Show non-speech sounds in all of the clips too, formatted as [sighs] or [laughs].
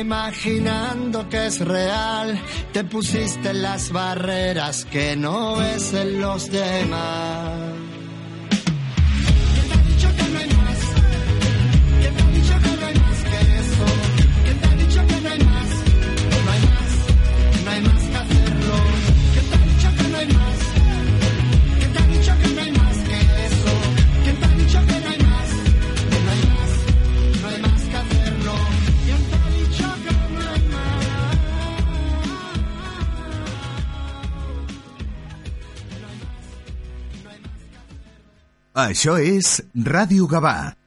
imaginando que es real. Te pusiste las barreras que no ves en los demás. Això és Ràdio Gavà.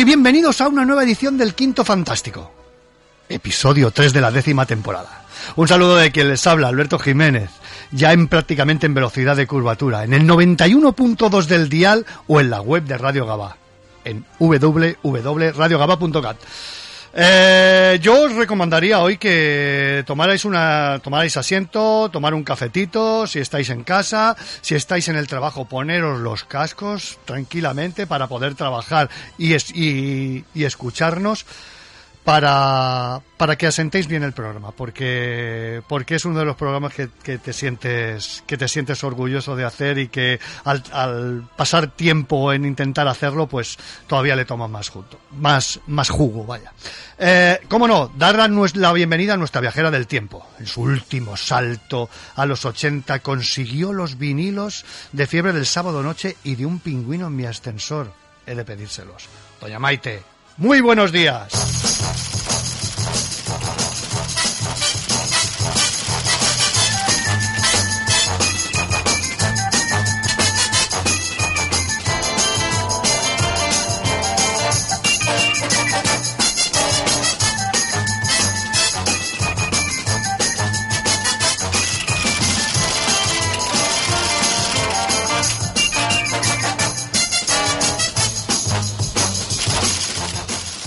Y bienvenidos a una nueva edición del Quinto Fantástico. Episodio 3 de la décima temporada. Un saludo de quien les habla, Alberto Jiménez, ya en prácticamente en velocidad de curvatura, en el 91.2 del dial o en la web de Radio Gabá, en www.radiogaba.cat. Eh, yo os recomendaría hoy que tomarais una, tomarais asiento, tomar un cafetito, si estáis en casa, si estáis en el trabajo, poneros los cascos tranquilamente para poder trabajar y, es- y, y escucharnos para, para que asentéis bien el programa, porque, porque es uno de los programas que, que te sientes, que te sientes orgulloso de hacer y que al, pasar tiempo en intentar hacerlo, pues todavía le toma más jugo, más, más jugo, vaya. Eh, cómo no, dar la bienvenida a nuestra viajera del tiempo. En su último salto a los 80 consiguió los vinilos de fiebre del sábado noche y de un pingüino en mi ascensor. He de pedírselos. Doña Maite, muy buenos días.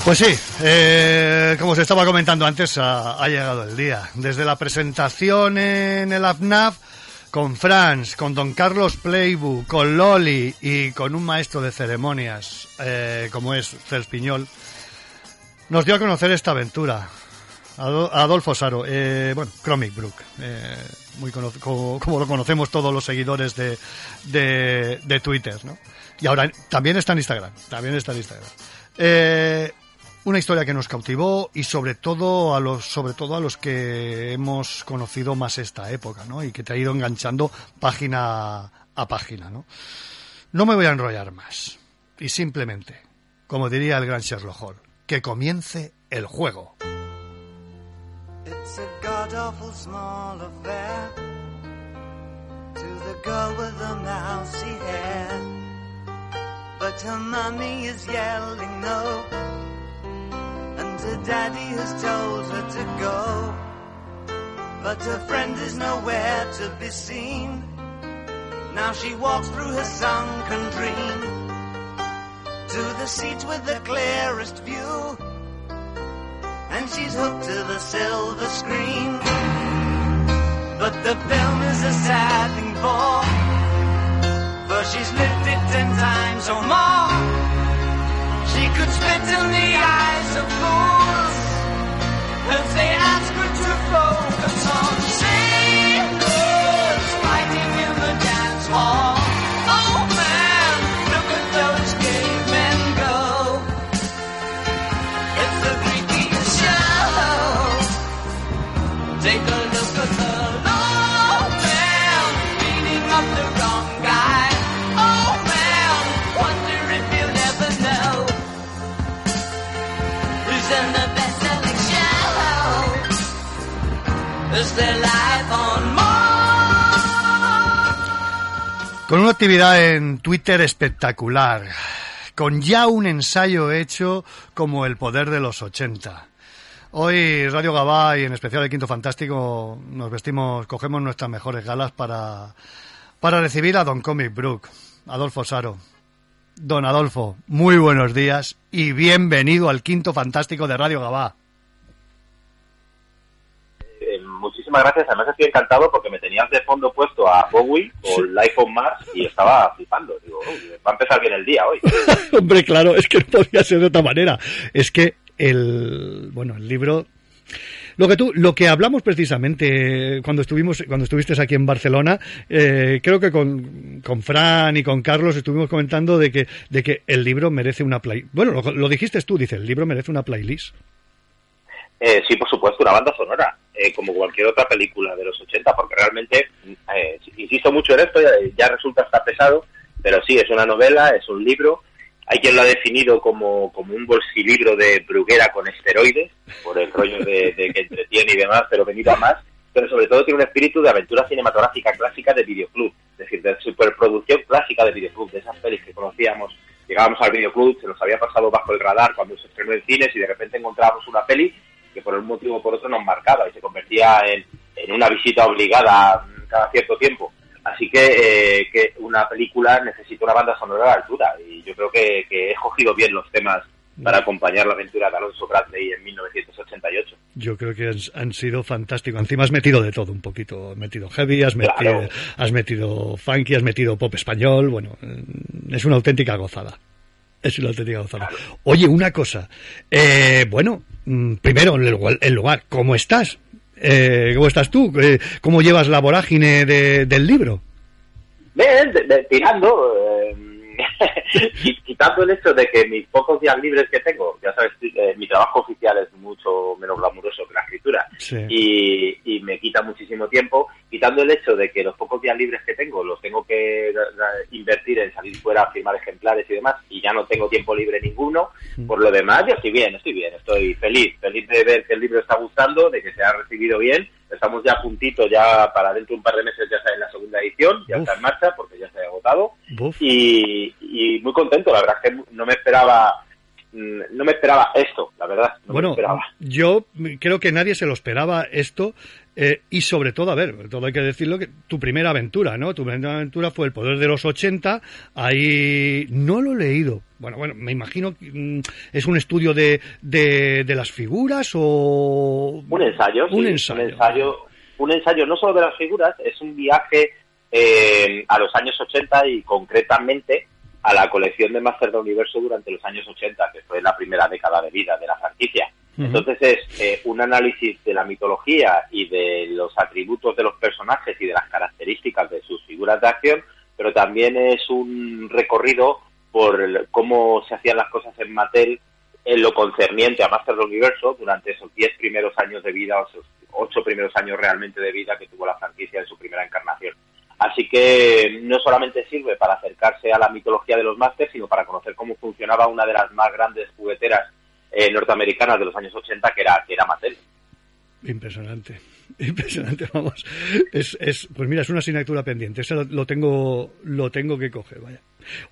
Pues sí, eh, como se estaba comentando antes, ha, llegado el día. Desde la presentación en el AFNAF, con Franz, con Don Carlos Playbook, con Loli y con un maestro de ceremonias, eh, como es Cels Piñol, nos dio a conocer esta aventura. Ado- Adolfo Saro, eh, bueno, Chromic Brook, eh, muy como, como lo conocemos todos los seguidores de, de, de Twitter, ¿no? Y ahora también está en Instagram, también está en Instagram. Eh, una historia que nos cautivó y sobre todo a los sobre todo a los que hemos conocido más esta época, ¿no? Y que te ha ido enganchando página a página, ¿no? No me voy a enrollar más y simplemente, como diría el gran Sherlock Holmes, que comience el juego. It's a god awful small affair to the girl with the mousy hair. But her mummy is yelling no, daddy has told her to go. But her friend is nowhere to be seen. Now she walks through her sunken dream to the seat with the clearest view and she's hooked to the silver screen. But the film is a sad thing for, for she's lived it ten times or more. She could spit in the eyes of fools. As they Con una actividad en Twitter espectacular, con ya un ensayo hecho como el poder de los 80. Hoy Radio Gabá y en especial el Quinto Fantástico nos vestimos, cogemos nuestras mejores galas para, para recibir a Don Comic Brook, Adolfo Saro. Don Adolfo, muy buenos días y bienvenido al Quinto Fantástico de Radio Gabá. Eh, muchísimas gracias. Además estoy encantado porque me tenías de fondo puesto a Bowie con Life on Mars y estaba flipando. Digo, "Uy, va a empezar bien el día hoy. [laughs] Hombre, claro, es que no podía ser de otra manera. Es que el, bueno, el libro, lo que tú, lo que hablamos precisamente cuando estuvimos, cuando estuviste aquí en Barcelona, eh, creo que con, con Fran y con Carlos estuvimos comentando de que, de que el libro merece una play, bueno, lo, lo dijiste tú, dice, el libro merece una playlist. Eh, sí, por supuesto, una banda sonora, eh, como cualquier otra película de los 80, porque realmente, eh, insisto mucho en esto, ya, resulta hasta pesado, pero sí, es una novela, es un libro. Hay quien lo ha definido como, como un bolsilibro de Bruguera con esteroides, por el rollo de, de que entretiene y demás, pero venido a más. Pero sobre todo tiene un espíritu de aventura cinematográfica clásica de videoclub, es decir, de superproducción clásica de videoclub, de esas pelis que conocíamos. Llegábamos al videoclub, se nos había pasado bajo el radar cuando se estrenó en cines y de repente encontrábamos una peli que por un motivo o por otro nos marcaba y se convertía en, en una visita obligada cada cierto tiempo. Así que, eh, que una película necesita una banda sonora a la altura y yo creo que, que he escogido bien los temas para acompañar la aventura de Alonso Bradley en 1988. Yo creo que han, sido fantásticos. Encima has metido de todo un poquito. Has metido heavy, has metido, Claro. has metido funky, has metido pop español. Bueno, es una auténtica gozada. Es una auténtica gozada. Oye, una cosa. Eh, bueno, mm, primero, el lugar, el lugar, ¿cómo estás? Eh, ¿Cómo estás tú? Eh, ¿Cómo llevas la vorágine de- del libro? Bien, tirando, eh, quitando el hecho de que mis pocos días libres que tengo, ya sabes, eh, mi trabajo oficial es mucho menos glamuroso que la escritura Sí. y, y me quita muchísimo tiempo, quitando el hecho de que los pocos días libres que tengo los tengo que eh, invertir en salir fuera a firmar ejemplares y demás, y ya no tengo tiempo libre ninguno, por lo demás yo estoy bien, estoy bien, estoy feliz, feliz de ver que el libro está gustando, de que se ha recibido bien, estamos ya a puntito, ya para dentro de un par de meses ya está en la segunda edición, ya Uf. está en marcha porque ya se ha agotado, y, y muy contento, la verdad es que no me esperaba mm, no me esperaba esto, la verdad, no me bueno, esperaba. yo creo que nadie se lo esperaba esto. Eh, y sobre todo, a ver, todo hay que decirlo, que tu primera aventura, ¿no? Tu primera aventura fue El Poder de los 80. Ahí no lo he leído. Bueno, bueno, me imagino que mm, es un estudio de, de, de las figuras o... Un ensayo, sí, Un ensayo. un ensayo, un ensayo no solo de las figuras, es un viaje eh, a los años 80 y concretamente a la colección de Master del Universo durante los años 80, que fue la primera década de vida de la franquicia. Entonces es eh, un análisis de la mitología y de los atributos de los personajes y de las características de sus figuras de acción, pero también es un recorrido por cómo se hacían las cosas en Mattel en lo concerniente a Master del Universo durante esos 10 primeros años de vida, o esos 8 primeros años realmente de vida que tuvo la franquicia en su primera encarnación. Así que no solamente sirve para acercarse a la mitología de los Masters, sino para conocer cómo funcionaba una de las más grandes jugueteras eh, norteamericanas de los años 80, que era, que era Mattel. Impresionante, [laughs] impresionante, vamos. Es, es, pues mira, es una asignatura pendiente. Eso lo, lo tengo, lo tengo que coger, vaya.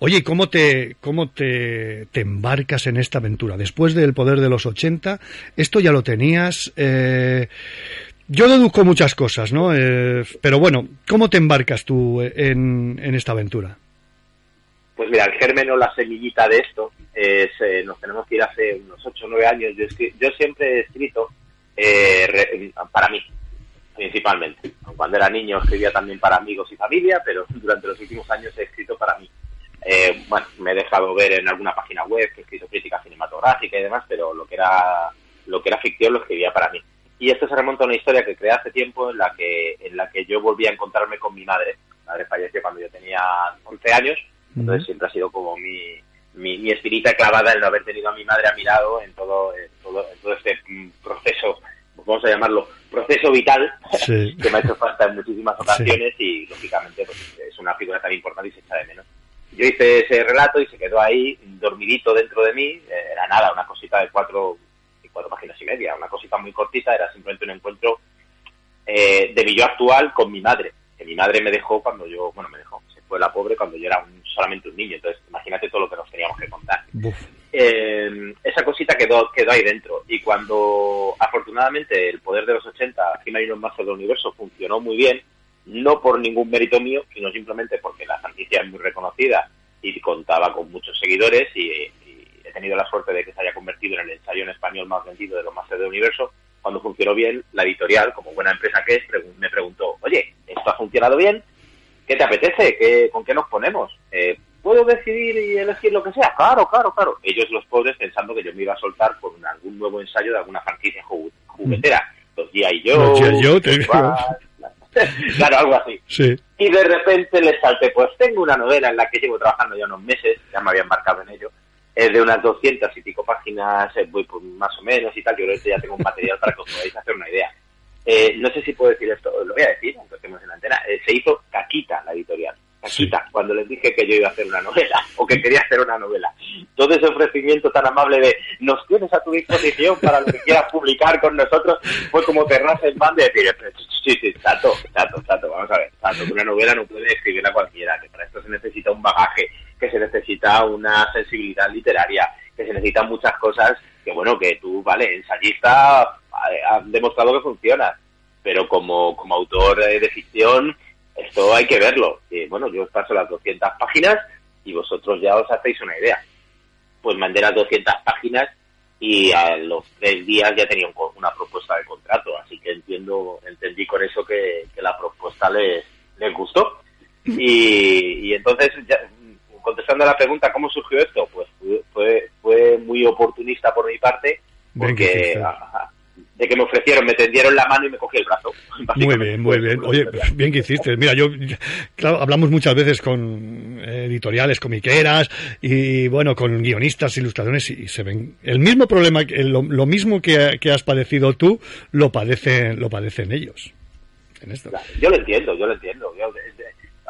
Oye, ¿y ¿cómo te, cómo te, te embarcas en esta aventura? Después del poder de los 80, esto ya lo tenías. Eh, yo deduzco muchas cosas, ¿no? Eh, pero bueno, ¿cómo te embarcas tú en, en esta aventura? Pues mira, el germen o la semillita de esto es, eh, nos tenemos que ir hace unos 8 o 9 años. Yo, escri- yo siempre he escrito eh, re- para mí, principalmente. Cuando era niño escribía también para amigos y familia, pero [laughs] durante los últimos años he escrito para mí. Eh, bueno, me he dejado ver en alguna página web que he escrito crítica cinematográfica y demás, pero lo que era lo que era ficción lo escribía para mí. Y esto se remonta a una historia que creé hace tiempo en la que en la que yo volví a encontrarme con mi madre. Mi madre falleció cuando yo tenía 11 años, entonces siempre ha sido como mi, mi, mi espinita clavada el no haber tenido a mi madre a mi lado en todo, en todo, en todo este mm, proceso, vamos a llamarlo, proceso vital, Sí. [laughs] que me ha hecho falta en muchísimas ocasiones y lógicamente pues, es una figura tan importante y se echa de menos. Yo hice ese relato y se quedó ahí, dormidito dentro de mí, eh, era nada, una cosita de cuatro, de cuatro páginas y media, una cosita muy cortita, era simplemente un encuentro eh, de mi yo actual con mi madre, que mi madre me dejó cuando yo, bueno, me dejó, se fue la pobre cuando yo era un, solamente un niño, entonces imagínate todo lo que nos teníamos que contar. Eh, esa cosita quedó, quedó ahí dentro y cuando afortunadamente el poder de los 80, aquí hay unos mazos del universo, funcionó muy bien, no por ningún mérito mío, sino simplemente porque la franquicia es muy reconocida y contaba con muchos seguidores y, he tenido la suerte de que se haya convertido en el ensayo en español más vendido de los Masters del Universo. Cuando funcionó bien, la editorial, como buena empresa que es, me preguntó, oye, esto ha funcionado bien, ¿qué te apetece? ¿Qué, ¿Con qué nos ponemos? Eh, ¿Puedo decidir y elegir lo que sea? Claro, claro, claro. Ellos, los pobres, pensando que yo me iba a soltar por algún nuevo ensayo de alguna franquicia juguetera. Los G.I. Joe, yo, [laughs] claro, algo así. Sí. Y de repente le salté, pues tengo una novela en la que llevo trabajando ya unos meses, ya me había embarcado en ello, es de unas 200 y pico páginas, eh, voy por más o menos y tal, yo creo que ya tengo un material para que os podáis hacer una idea. Eh, no sé si puedo decir esto, lo voy a decir, aunque estemos en la antena, eh, se hizo Caquita la editorial. Caquita, cuando les dije que yo iba a hacer una novela, [laughs] o que quería hacer una novela. Todo ese ofrecimiento tan amable de nos tienes a tu disposición para lo que quieras publicar con nosotros, fue como cerrarse el pan de decir, sí, sí, chato, chato, chato, vamos a ver, chato, una novela no puede escribirla cualquiera, que para esto se necesita un bagaje, que se necesita una sensibilidad literaria, que se necesitan muchas cosas que, bueno, que tú, vale, ensayista, has demostrado que funciona, pero como, como autor de ficción, esto hay que verlo. Y, bueno, yo os paso las 200 páginas y vosotros ya os hacéis una idea. Pues mandé las 200 páginas y a los tres días ya tenía una propuesta de contrato, así que entiendo, entendí con eso que, la propuesta les, les gustó. Y, y entonces, contestando a la pregunta, ¿cómo surgió esto? Pues fue, fue muy oportunista por mi parte, porque de que me ofrecieron, me tendieron la mano y me cogí el brazo. [laughs] Muy bien, muy bien. Oye, bien que hiciste. Mira, yo, claro, hablamos muchas veces con editoriales, comiqueras y, bueno, con guionistas, ilustradores y se ven el mismo problema, lo, lo mismo que, has padecido tú, lo padecen, lo padecen ellos. En esto. Yo lo entiendo, yo lo entiendo.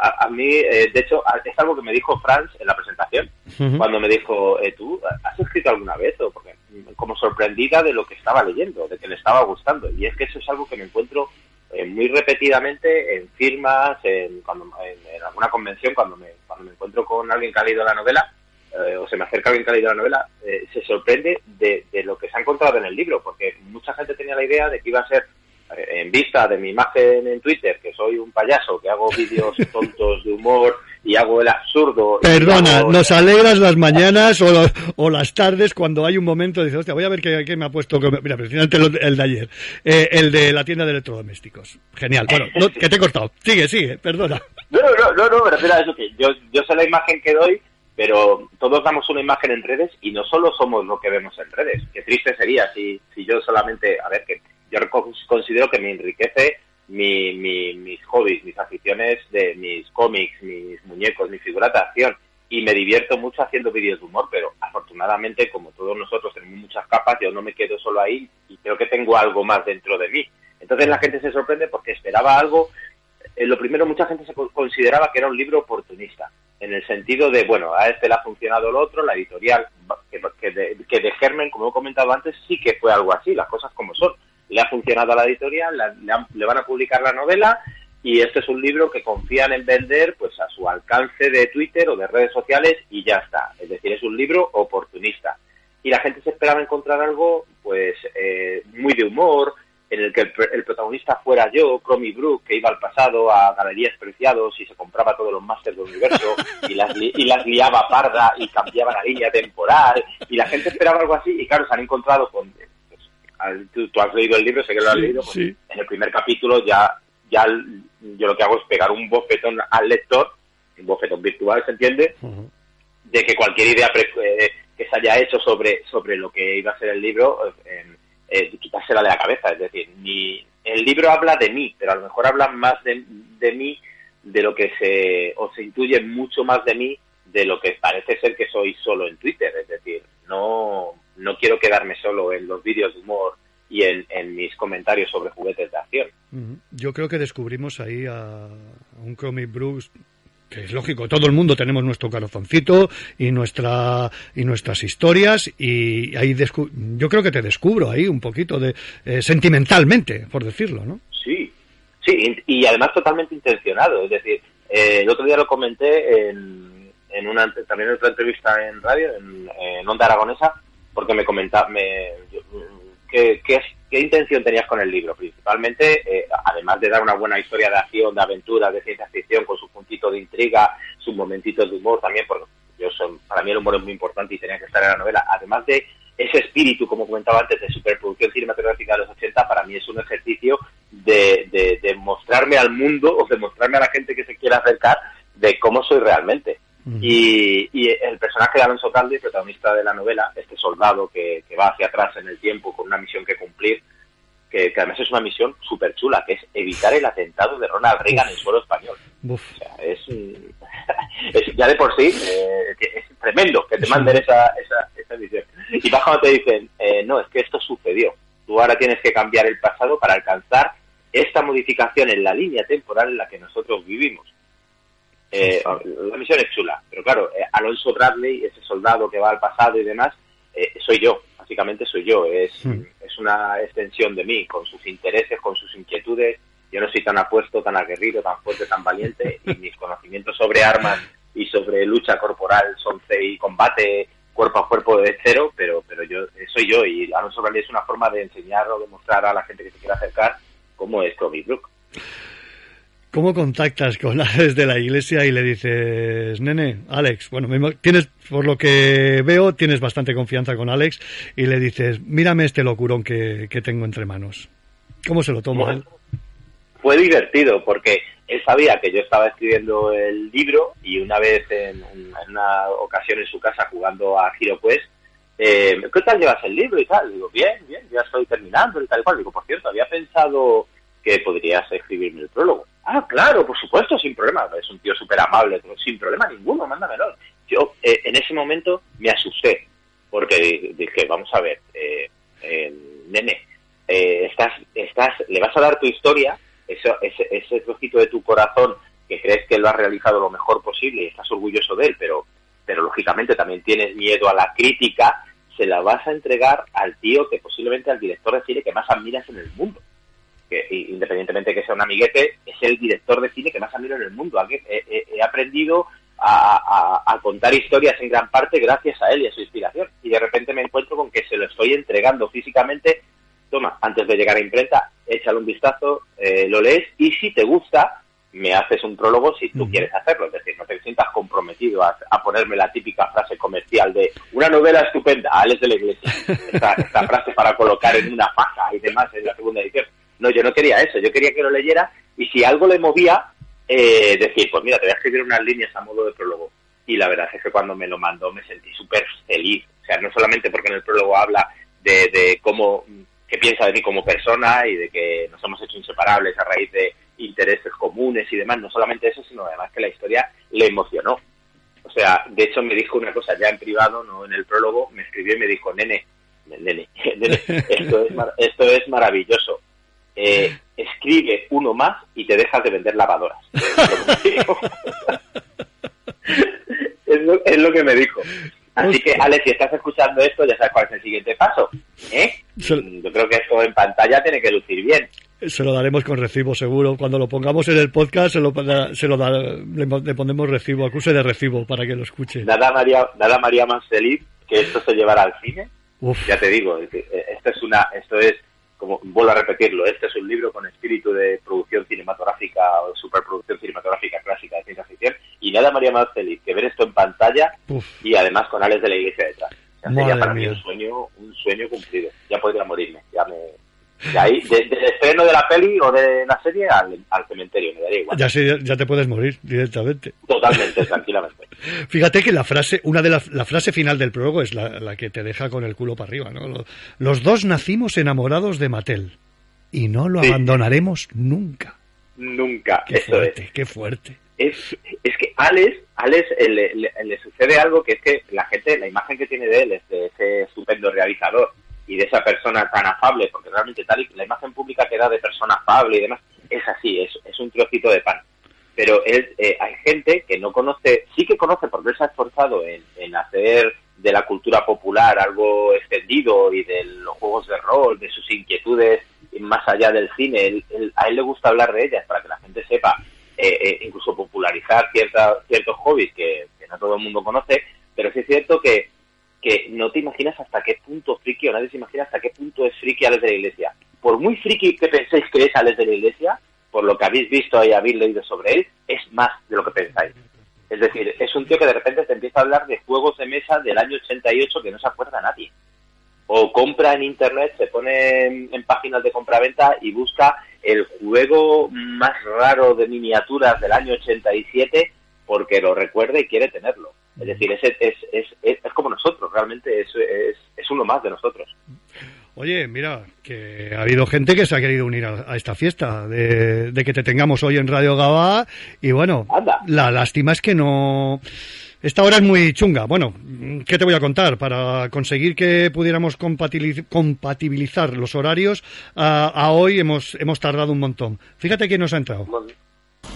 A, mí, eh, de hecho, es algo que me dijo Franz en la presentación, cuando me dijo, eh, ¿tú has escrito alguna vez? O porque como sorprendida de lo que estaba leyendo, de que le estaba gustando. Y es que eso es algo que me encuentro eh, muy repetidamente en firmas, en, cuando, en, alguna convención, cuando me, cuando me encuentro con alguien que ha leído la novela, eh, o se me acerca alguien que ha leído la novela, eh, se sorprende de, de, lo que se ha encontrado en el libro, porque mucha gente tenía la idea de que iba a ser, en vista de mi imagen en Twitter, que soy un payaso, que hago vídeos [laughs] tontos de humor, y hago el absurdo. Perdona, nos alegras las mañanas o, o, las tardes cuando hay un momento de decir, hostia, voy a ver qué, me ha puesto. Mira, precisamente el, de ayer, eh, el de la tienda de electrodomésticos. Genial. Bueno, que te he cortado. Sigue, sigue, perdona. No, no, no, no, me refiero a eso que yo, yo sé la imagen que doy, pero todos damos una imagen en redes y no solo somos lo que vemos en redes. Qué triste sería si, si yo solamente, a ver, que yo considero que me enriquece mi, mi, mis hobbies, mis aficiones de mis cómics, mis muñecos, mi figura de acción. Y me divierto mucho haciendo vídeos de humor, pero afortunadamente, como todos nosotros tenemos muchas capas, yo no me quedo solo ahí y creo que tengo algo más dentro de mí. Entonces la gente se sorprende porque esperaba algo. Eh, lo primero, mucha gente se consideraba que era un libro oportunista, en el sentido de, bueno, a este le ha funcionado el otro, la editorial, que, que, de, que de Germen, como he comentado antes, sí que fue algo así, las cosas como son le ha funcionado a la editorial, le, van a publicar la novela y este es un libro que confían en vender pues a su alcance de Twitter o de redes sociales y ya está. Es decir, es un libro oportunista. Y la gente se esperaba encontrar algo pues eh, muy de humor, en el que el, protagonista fuera yo, Cromy Brook, que iba al pasado a galerías preciados y se compraba todos los másteres del universo y las, y las liaba parda y cambiaba la línea temporal y la gente esperaba algo así y claro, se han encontrado con tú, has leído el libro, sé que lo has leído, pues, en el primer capítulo ya, ya yo lo que hago es pegar un bofetón al lector, un bofetón virtual, ¿se entiende? De que cualquier idea eh, que se haya hecho sobre, sobre lo que iba a ser el libro, eh, eh, quitársela de la cabeza. Es decir, ni, el libro habla de mí, pero a lo mejor habla más de, de mí, de lo que se, o se intuye mucho más de mí de lo que parece ser que soy solo en Twitter. Es decir, no, no quiero quedarme solo en los vídeos de humor y en, mis comentarios sobre juguetes de acción. Yo creo que descubrimos ahí a, un Chromie Bruce que es lógico, todo el mundo tenemos nuestro corazoncito y nuestra y nuestras historias y ahí yo creo que te descubro ahí un poquito de eh, sentimentalmente, por decirlo, ¿no? Sí, Sí, y, además totalmente intencionado. Es decir, eh, el otro día lo comenté en, en una también en otra entrevista en radio, en, Onda Aragonesa, porque me comentaba me, ¿qué, qué, intención tenías con el libro. Principalmente, eh, además de dar una buena historia de acción, de aventura, de ciencia ficción, con su puntito de intriga, sus momentitos de humor también, porque yo son, para mí el humor es muy importante y tenía que estar en la novela. Además de ese espíritu, como comentaba antes, de superproducción cinematográfica de los 80, para mí es un ejercicio de, de, mostrarme al mundo o de mostrarme a la gente que se quiera acercar de cómo soy realmente. Y, y, el personaje de Alonso Caldi, protagonista de la novela, este soldado que, que, va hacia atrás en el tiempo con una misión que cumplir, que, además es una misión súper chula, que es evitar el atentado de Ronald Reagan en suelo español. O sea, es, [laughs] es, ya de por sí eh, es tremendo que te manden esa, esa, esa misión. Y más cuando te dicen, eh, no, es que esto sucedió. Tú ahora tienes que cambiar el pasado para alcanzar esta modificación en la línea temporal en la que nosotros vivimos. Eh, la misión es chula, pero claro, eh, Alonso Bradley, ese soldado que va al pasado y demás, eh, soy yo, básicamente soy yo, es, hmm. es una extensión de mí, con sus intereses, con sus inquietudes. Yo no soy tan apuesto, tan aguerrido, tan fuerte, tan valiente, [laughs] y mis conocimientos sobre armas y sobre lucha corporal son y combate cuerpo a cuerpo de cero, pero pero yo soy yo y Alonso Bradley es una forma de enseñar o de mostrar a la gente que se quiera acercar cómo es Toby Brook. ¿Cómo contactas con [laughs] Alex de la iglesia y le dices, nene, Alex, bueno, tienes, por lo que veo, tienes bastante confianza con Alex y le dices, mírame este locurón que, tengo entre manos? ¿Cómo se lo toma él? Fue divertido porque él sabía que yo estaba escribiendo el libro y una vez en, una ocasión en su casa jugando a Hero Quest, eh, ¿qué tal llevas el libro y tal? Digo, bien, bien, ya estoy terminando y tal y cual. Digo, por cierto, había pensado que podrías escribirme el prólogo. Ah, claro, por supuesto, sin problema. Es un tío súper amable, sin problema ninguno, mándamelo. Yo eh, en ese momento me asusté, porque dije, vamos a ver, eh, eh, nene, estás, estás, le vas a dar tu historia, ese, ese, ese trocito de tu corazón que crees que lo has realizado lo mejor posible y estás orgulloso de él, pero, pero lógicamente también tienes miedo a la crítica, se la vas a entregar al tío que posiblemente al director de cine que más admiras en el mundo independientemente de que sea un amiguete, es el director de cine que más admiro en el mundo. He, aprendido a, contar historias en gran parte gracias a él y a su inspiración. Y de repente me encuentro con que se lo estoy entregando físicamente. Toma, antes de llegar a imprenta, échale un vistazo, eh, lo lees y si te gusta, me haces un prólogo si tú quieres hacerlo. Es decir, no te sientas comprometido a, ponerme la típica frase comercial de una novela estupenda, Alex de la Iglesia. [laughs] Esta, esta frase para colocar en una faja y demás en la segunda edición. No, yo no quería eso, yo quería que lo leyera y si algo le movía, eh, decir, pues mira, te voy a escribir unas líneas a modo de prólogo. Y la verdad es que cuando me lo mandó me sentí súper feliz. O sea, no solamente porque en el prólogo habla de, de cómo, que piensa de mí como persona y de que nos hemos hecho inseparables a raíz de intereses comunes y demás, no solamente eso, sino además que la historia le emocionó. O sea, de hecho me dijo una cosa ya en privado, no en el prólogo, me escribió y me dijo, nene, nene, [laughs] nene esto, es, esto es maravilloso eh, escribe uno más y te dejas de vender lavadoras. es, lo, que me dijo. Así que, Alex, si estás escuchando esto, ya sabes cuál es el siguiente paso. ¿eh? Yo creo que esto en pantalla tiene que lucir bien. Se lo daremos con recibo, seguro. Cuando lo pongamos en el podcast, se lo, se lo le, ponemos recibo, acuse de recibo para que lo escuche. Nada María, nada María más feliz que esto se llevara al cine. Ya te digo, esto es una, esto es como vuelvo a repetirlo, este es un libro con espíritu de producción cinematográfica o superproducción cinematográfica clásica de ciencia ficción y nada María más feliz que ver esto en pantalla y además con Alex de la Iglesia detrás. sería para mí un sueño, un sueño cumplido. Ya podría morirme, ya me, de ahí, del estreno de la peli o de la serie al, cementerio, me daría igual. Ya, ya te puedes morir directamente. Totalmente, [laughs] tranquilamente. Fíjate que la frase, una de la, la frase final del prólogo es la, la, que te deja con el culo para arriba, ¿no? Los dos nacimos enamorados de Mattel y no lo abandonaremos nunca. Nunca, qué fuerte, qué fuerte. Es, es que Alex, Alex eh, le, le, sucede algo que es que la gente, la imagen que tiene de él es de ese estupendo realizador y de esa persona tan afable, porque realmente tal y la imagen pública que da de persona afable y demás, es así, es, es un trocito de pan. Pero es, eh, hay gente que no conoce, sí que conoce porque él se ha esforzado en, en hacer de la cultura popular algo extendido y de los juegos de rol, de sus inquietudes más allá del cine, a él le gusta hablar de ellas para que la gente sepa, eh, eh, incluso popularizar cierta, ciertos hobbies que, que no todo el mundo conoce, pero sí es cierto que, que no te imaginas hasta qué punto friki, o nadie se imagina hasta qué punto es friki Alex de la Iglesia. Por muy friki que penséis que es Alex de la Iglesia, por lo que habéis visto y habéis leído sobre él, es más de lo que pensáis. Es decir, es un tío que de repente te empieza a hablar de juegos de mesa del año 88 que no se acuerda nadie. O compra en internet, se pone en, en páginas de compraventa y busca el juego más raro de miniaturas del año 87 porque lo recuerda y quiere tenerlo. Es decir, es, es, es, es, como nosotros, realmente es, es, es uno más de nosotros. Oye, mira, que ha habido gente que se ha querido unir a, a esta fiesta, de, de que te tengamos hoy en Radio Gabá, y bueno, Anda. la lástima es que no... Esta hora es muy chunga. Bueno, ¿qué te voy a contar? Para conseguir que pudiéramos compatibilizar los horarios, a, a hoy hemos, hemos tardado un montón. Fíjate quién nos ha entrado.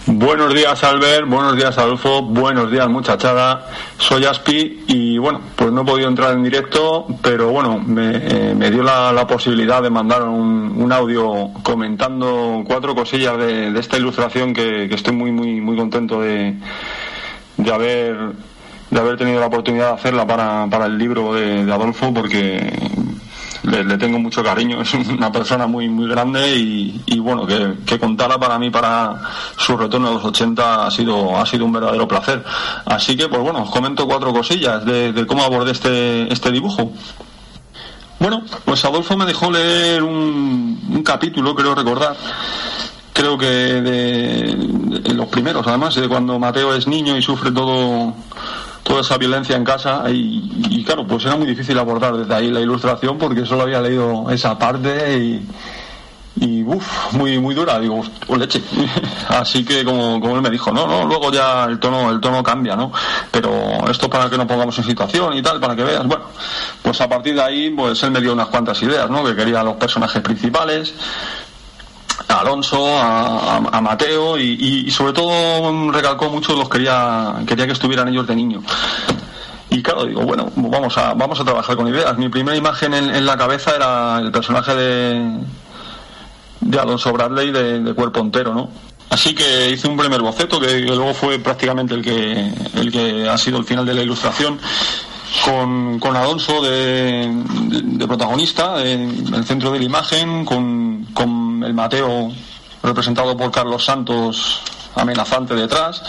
Buenos días, Albert. Buenos días, Adolfo. Buenos días, muchachada. Soy Aspi y bueno, pues no he podido entrar en directo, pero bueno, me, eh, dio la, posibilidad de mandar un, audio comentando cuatro cosillas de, esta ilustración que, estoy muy, muy, muy contento de, de haber de haber tenido la oportunidad de hacerla para, para el libro de Adolfo porque le, le tengo mucho cariño, [laughs] es una persona muy muy grande y, y bueno, que, que contara para mí para su retorno a los 80 ha sido, ha sido un verdadero placer. Así que pues bueno, os comento cuatro cosillas de, cómo abordé este, este dibujo. Bueno, pues Adolfo me dejó leer un, un capítulo, creo recordar, creo que de los primeros, además, de cuando Mateo es niño y sufre todo toda esa violencia en casa y, claro, pues era muy difícil abordar desde ahí la ilustración porque solo había leído esa parte y, y uff, muy muy dura, digo, "Hostia, leche. [laughs] Así que como, como él me dijo, no, no, luego ya el tono, el tono cambia, ¿no? Pero esto para que no pongamos en situación y tal, para que veas, bueno, pues a partir de ahí, pues él me dio unas cuantas ideas, ¿no? Que quería los personajes principales, a Alonso, a, Mateo y, sobre todo recalcó mucho los quería quería que estuvieran ellos de niño. Y claro, digo, bueno, vamos a, vamos a trabajar con ideas. Mi primera imagen en, en la cabeza era el personaje de, de Alonso Bradley de, de cuerpo entero, ¿no? Así que hice un primer boceto que, que luego fue prácticamente el que, el que ha sido el final de la ilustración con, con Alonso de, de- protagonista en el centro de la imagen, con, con el Mateo representado por Carlos Santos amenazante detrás.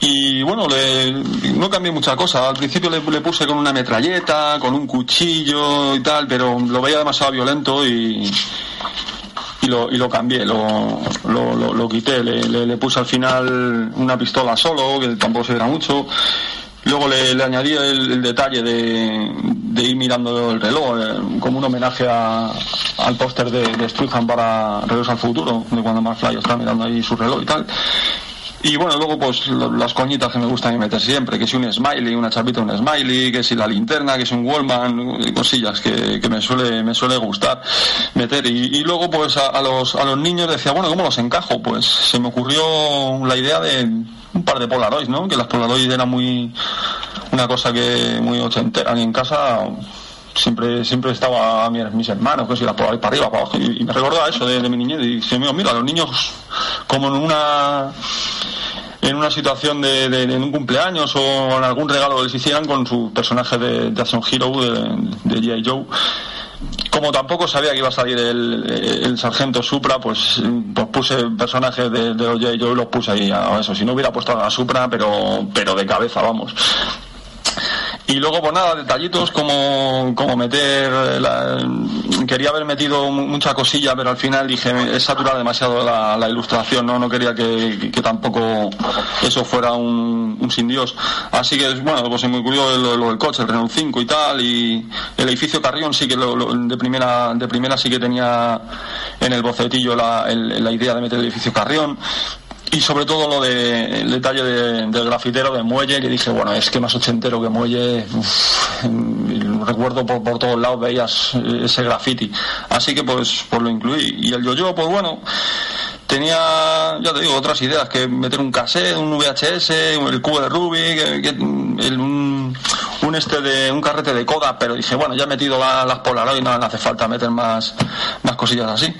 Y bueno, le- no cambié mucha cosa. Al principio le, puse con una metralleta, con un cuchillo y tal, pero lo veía demasiado violento y, y lo, y lo cambié, lo, lo, lo- quité. Le, le- puse al final una pistola solo, que tampoco se era mucho. Luego le, le añadí el, detalle de, ir mirando el reloj, eh, como un homenaje a- al póster de, de para Regreso al Futuro, de cuando McFly está mirando ahí su reloj y tal. Y bueno, luego pues lo- las coñitas que me gustan meter siempre, que si un smiley, una chapita, un smiley, que si la linterna, que si un Wallman, eh, cosillas que, me suele, me suele gustar meter. Y, y luego pues a, a los, a los niños decía, bueno, ¿cómo los encajo? Pues se me ocurrió la idea de un par de Polaroids, ¿no? Que las Polaroids eran muy, una cosa que muy ochentera y en casa siempre siempre estaba a mi- mis hermanos que si las Polaroid para arriba para abajo y, y me recordaba eso de, mi niñez y dije mira, mira los niños como en una en una situación de, de- de un cumpleaños o en algún regalo que les hicieran con su personaje de, de Action Hero de, de G.I. Joe como tampoco sabía que iba a salir el, sargento Supra, pues, pues puse personajes de, de los G.I. Joe y los puse ahí a eso. Si no hubiera puesto a Supra, pero, pero de cabeza, vamos. Y luego, pues nada, detallitos como, como meter. la- quería haber metido mu- mucha cosilla, pero al final dije, es saturar demasiado la, ilustración, ¿no? No quería que, que- tampoco eso fuera un, sin Dios. Así que, bueno, pues se me ocurrió lo, del coche, el Renault 5 y tal, y el edificio Carrión sí que lo- de, primera, de primera sí que tenía en el bocetillo la, la idea de meter el edificio Carrión. Y sobre todo lo de el detalle de- del grafitero de Muelle, que dije, bueno, es que más ochentero que Muelle, y recuerdo por, por todos lados veías eh, ese graffiti. Así que pues, pues lo incluí. Y el yo-yo, pues bueno, tenía, ya te digo, otras ideas, que meter un cassette, un VHS, el cubo de Rubik, que- un un este de un carrete de coda, pero dije, bueno, ya he metido la- las Polaroid, no, no hace falta meter más, más cosillas así.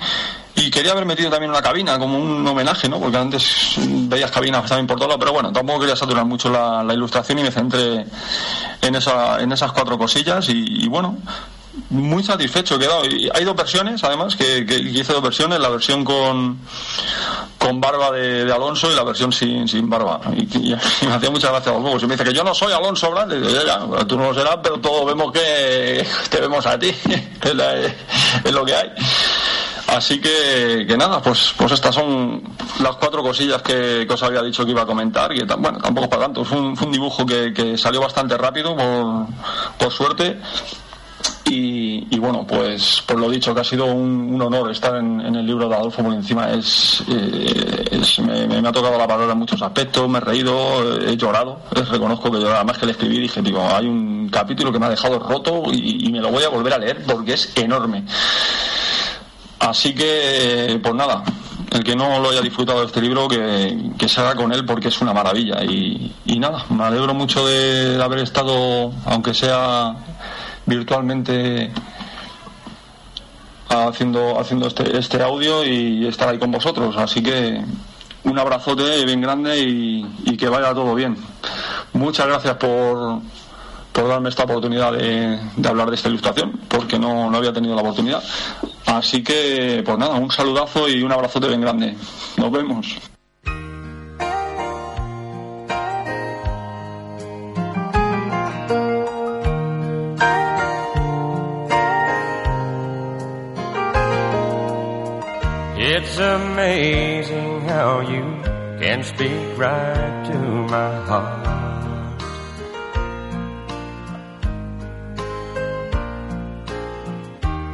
Y quería haber metido también una cabina como un homenaje, ¿no? Porque antes veías cabinas también por todo lado, pero bueno, tampoco quería saturar mucho la, ilustración y me centré en, esa, en esas cuatro cosillas y, bueno, muy satisfecho he quedado. Y hay dos versiones, además, que, que hice dos versiones, la versión con, con barba de, Alonso y la versión sin, sin barba. Y, me hacía muchas gracias a los bobos. Y me dice que yo no soy Alonso Brand. Y digo, ya, ya, tú no lo serás, pero todos vemos que te vemos a ti. [laughs] es lo que hay. Así que, que nada, pues, pues estas son las cuatro cosillas que, que os había dicho que iba a comentar. Tam- bueno, tampoco para tanto. Fue un, dibujo que, que salió bastante rápido, por, por suerte. Y, bueno, pues por lo dicho, que ha sido un, honor estar en, el libro de Adolfo, porque encima es, eh, me, ha tocado la palabra en muchos aspectos, me he reído, he llorado, reconozco que yo además que le escribí dije, digo, hay un capítulo que me ha dejado roto y me lo voy a volver a leer porque es enorme. Así que, pues nada, el que no lo haya disfrutado de este libro, que, que se haga con él porque es una maravilla. Y, y nada, me alegro mucho de, haber estado, aunque sea virtualmente, haciendo, haciendo este, este audio y estar ahí con vosotros. Así que un abrazote bien grande y que vaya todo bien. Muchas gracias por, por darme esta oportunidad de, hablar de esta ilustración, porque no, no había tenido la oportunidad. Así que, pues nada, un saludazo y un abrazote bien grande. Nos vemos. It's amazing how you can speak right to my heart.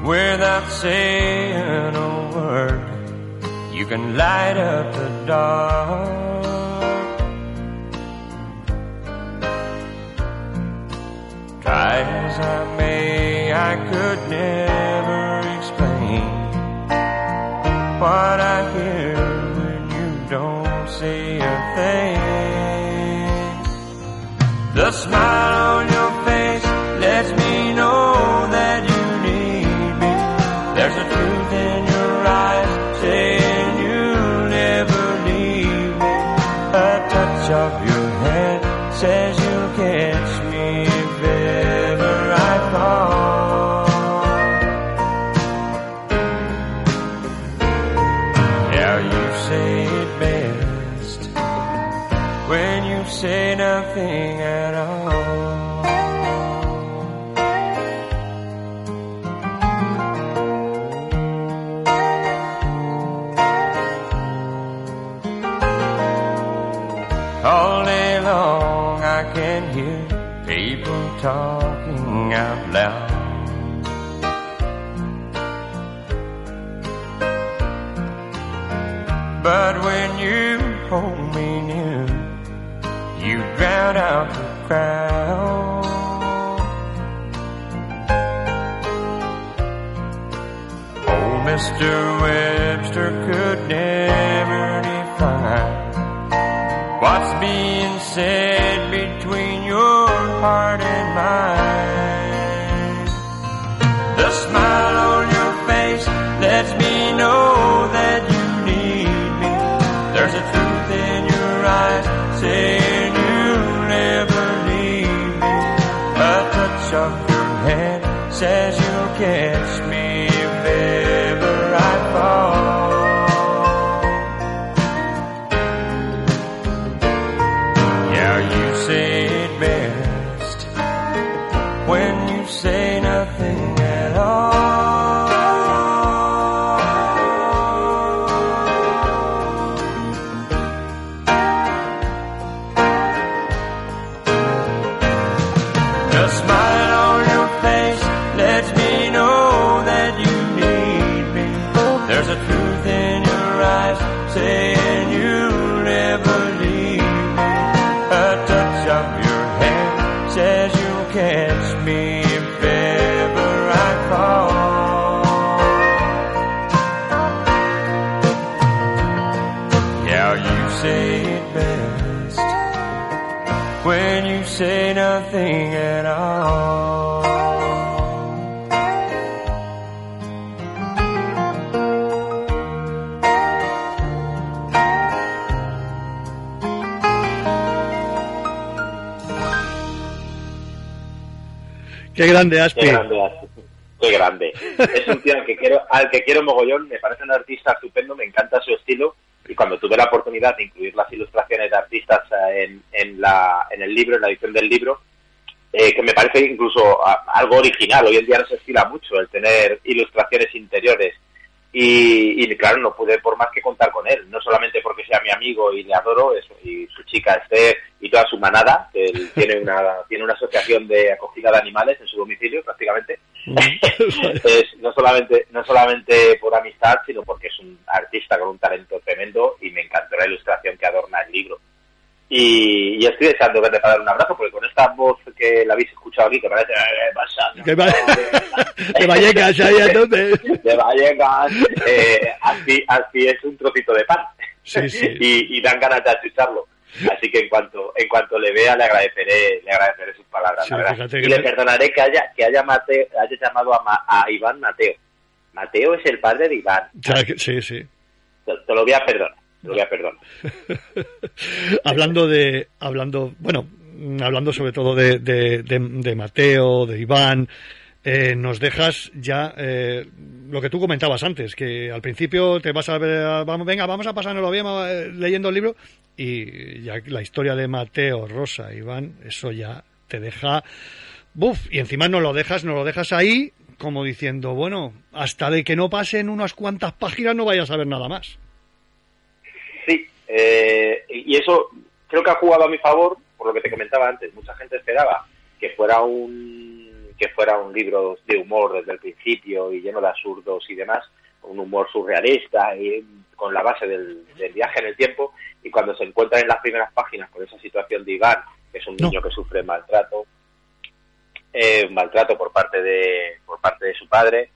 Without saying a word, you can light up the dark. Try as I may, I could never explain what I hear when you don't say a thing. The smile talking out loud. But when you hold me near, you drown out the crowd. Old Mr. Webster could never define what's being said between your heart and mine. The smile on your face lets me know that you need me. There's a truth in your eyes saying you'll never leave me. A touch of your hand says you'll catch Qué grande, Aspi. Qué grande, Aspi. Qué grande. [laughs] Es un tío al que quiero, al que quiero mogollón, me parece un artista estupendo, me encanta su estilo y cuando tuve la oportunidad de incluir las ilustraciones de artistas eh, en, en, la, en el libro, en la edición del libro, eh, que me parece incluso a- algo original. Hoy en día no se estila mucho el tener ilustraciones interiores. Y, y, claro, no pude por más que contar con él, no solamente porque sea mi amigo y le adoro, eso, y su chica Esther y toda su manada, que él [laughs] tiene una, tiene una asociación de acogida de animales en su domicilio prácticamente, [laughs] [laughs] es no solamente no solamente por amistad sino porque es un artista con un talento tremendo y me encantó la ilustración que adorna el libro. Y, y estoy deseando verle para dar un abrazo porque con esta voz que la habéis escuchado aquí que parece Que va- de Vallecas, ahí entonces. de Vallecas eh, así, así es un trocito de pan. Sí, sí. y, y dan ganas de escucharlo así que en cuanto en cuanto le vea le agradeceré le agradeceré sus palabras Sí, la verdad. y le perdonaré que haya que haya Mateo, haya llamado a, Ma- a Iván Mateo Mateo es el padre de Iván Ya que- Sí, sí. te, te lo voy a perdonar te lo voy a perdonar [laughs] hablando de hablando bueno hablando sobre todo de, de, de- de Mateo de Iván eh, nos dejas ya eh, lo que tú comentabas antes que al principio te vas a ver vamos venga vamos a pasárnoslo bien eh, leyendo el libro y ya la historia de Mateo Rosa Iván eso ya te deja buf y encima no lo dejas no lo dejas ahí como diciendo bueno hasta de que no pasen unas cuantas páginas no vayas a ver nada más Sí, eh, y eso creo que ha jugado a mi favor, por lo que te comentaba antes. Mucha gente esperaba que fuera un que fuera un libro de humor desde el principio y lleno de absurdos y demás, un humor surrealista y con la base del, del viaje en el tiempo. Y cuando se encuentran en las primeras páginas con esa situación de Iván, que es un No. niño que sufre maltrato, eh, maltrato por parte de por parte de su padre,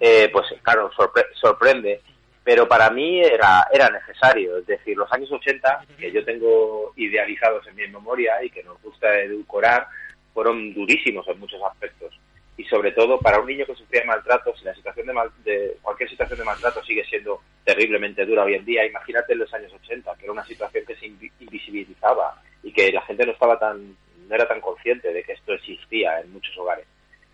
eh, pues claro, sorpre- sorprende. Pero para mí era, era necesario, es decir, los años 80, que yo tengo idealizados en mi memoria y que nos gusta edulcorar, fueron durísimos en muchos aspectos. Y sobre todo para un niño que sufría maltrato, si la situación de, mal- de cualquier situación de maltrato sigue siendo terriblemente dura hoy en día, imagínate en los años 80, que era una situación que se invi- invisibilizaba y que la gente no estaba tan, no era tan consciente de que esto existía en muchos hogares.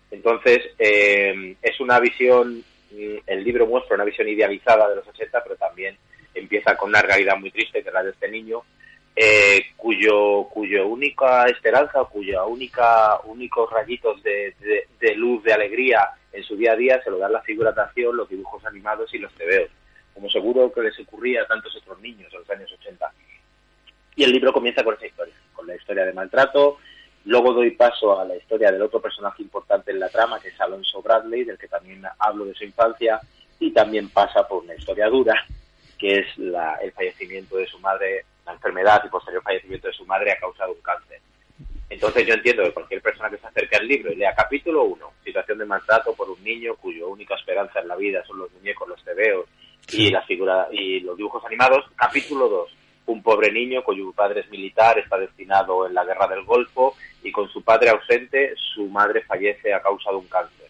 Entonces, eh, es una visión, mm, el libro muestra una visión idealizada de los 80, pero también empieza con una realidad muy triste, que es la de este niño, eh, cuyo, cuyo única esperanza, cuya única, únicos rayitos de, luz, de alegría en su día a día se lo dan las figuras de acción, los dibujos animados y los tebeos, como seguro que les ocurría a tantos otros niños en los años 80. Y el libro comienza con esa historia, con la historia de maltrato. Luego doy paso a la historia del otro personaje importante en la trama, que es Alonso Bradley, del que también hablo de su infancia, y también pasa por una historia dura, que es la- el fallecimiento de su madre, la enfermedad y posterior fallecimiento de su madre a causa de un cáncer. Entonces yo entiendo que cualquier persona que se acerque al libro y lea capítulo 1, situación de maltrato por un niño cuyo única esperanza en la vida son los muñecos, los tebeos y la figura y los dibujos animados, capítulo 2, un pobre niño cuyo padre es militar, está destinado en la guerra del Golfo y con su padre ausente, su madre fallece a causa de un cáncer.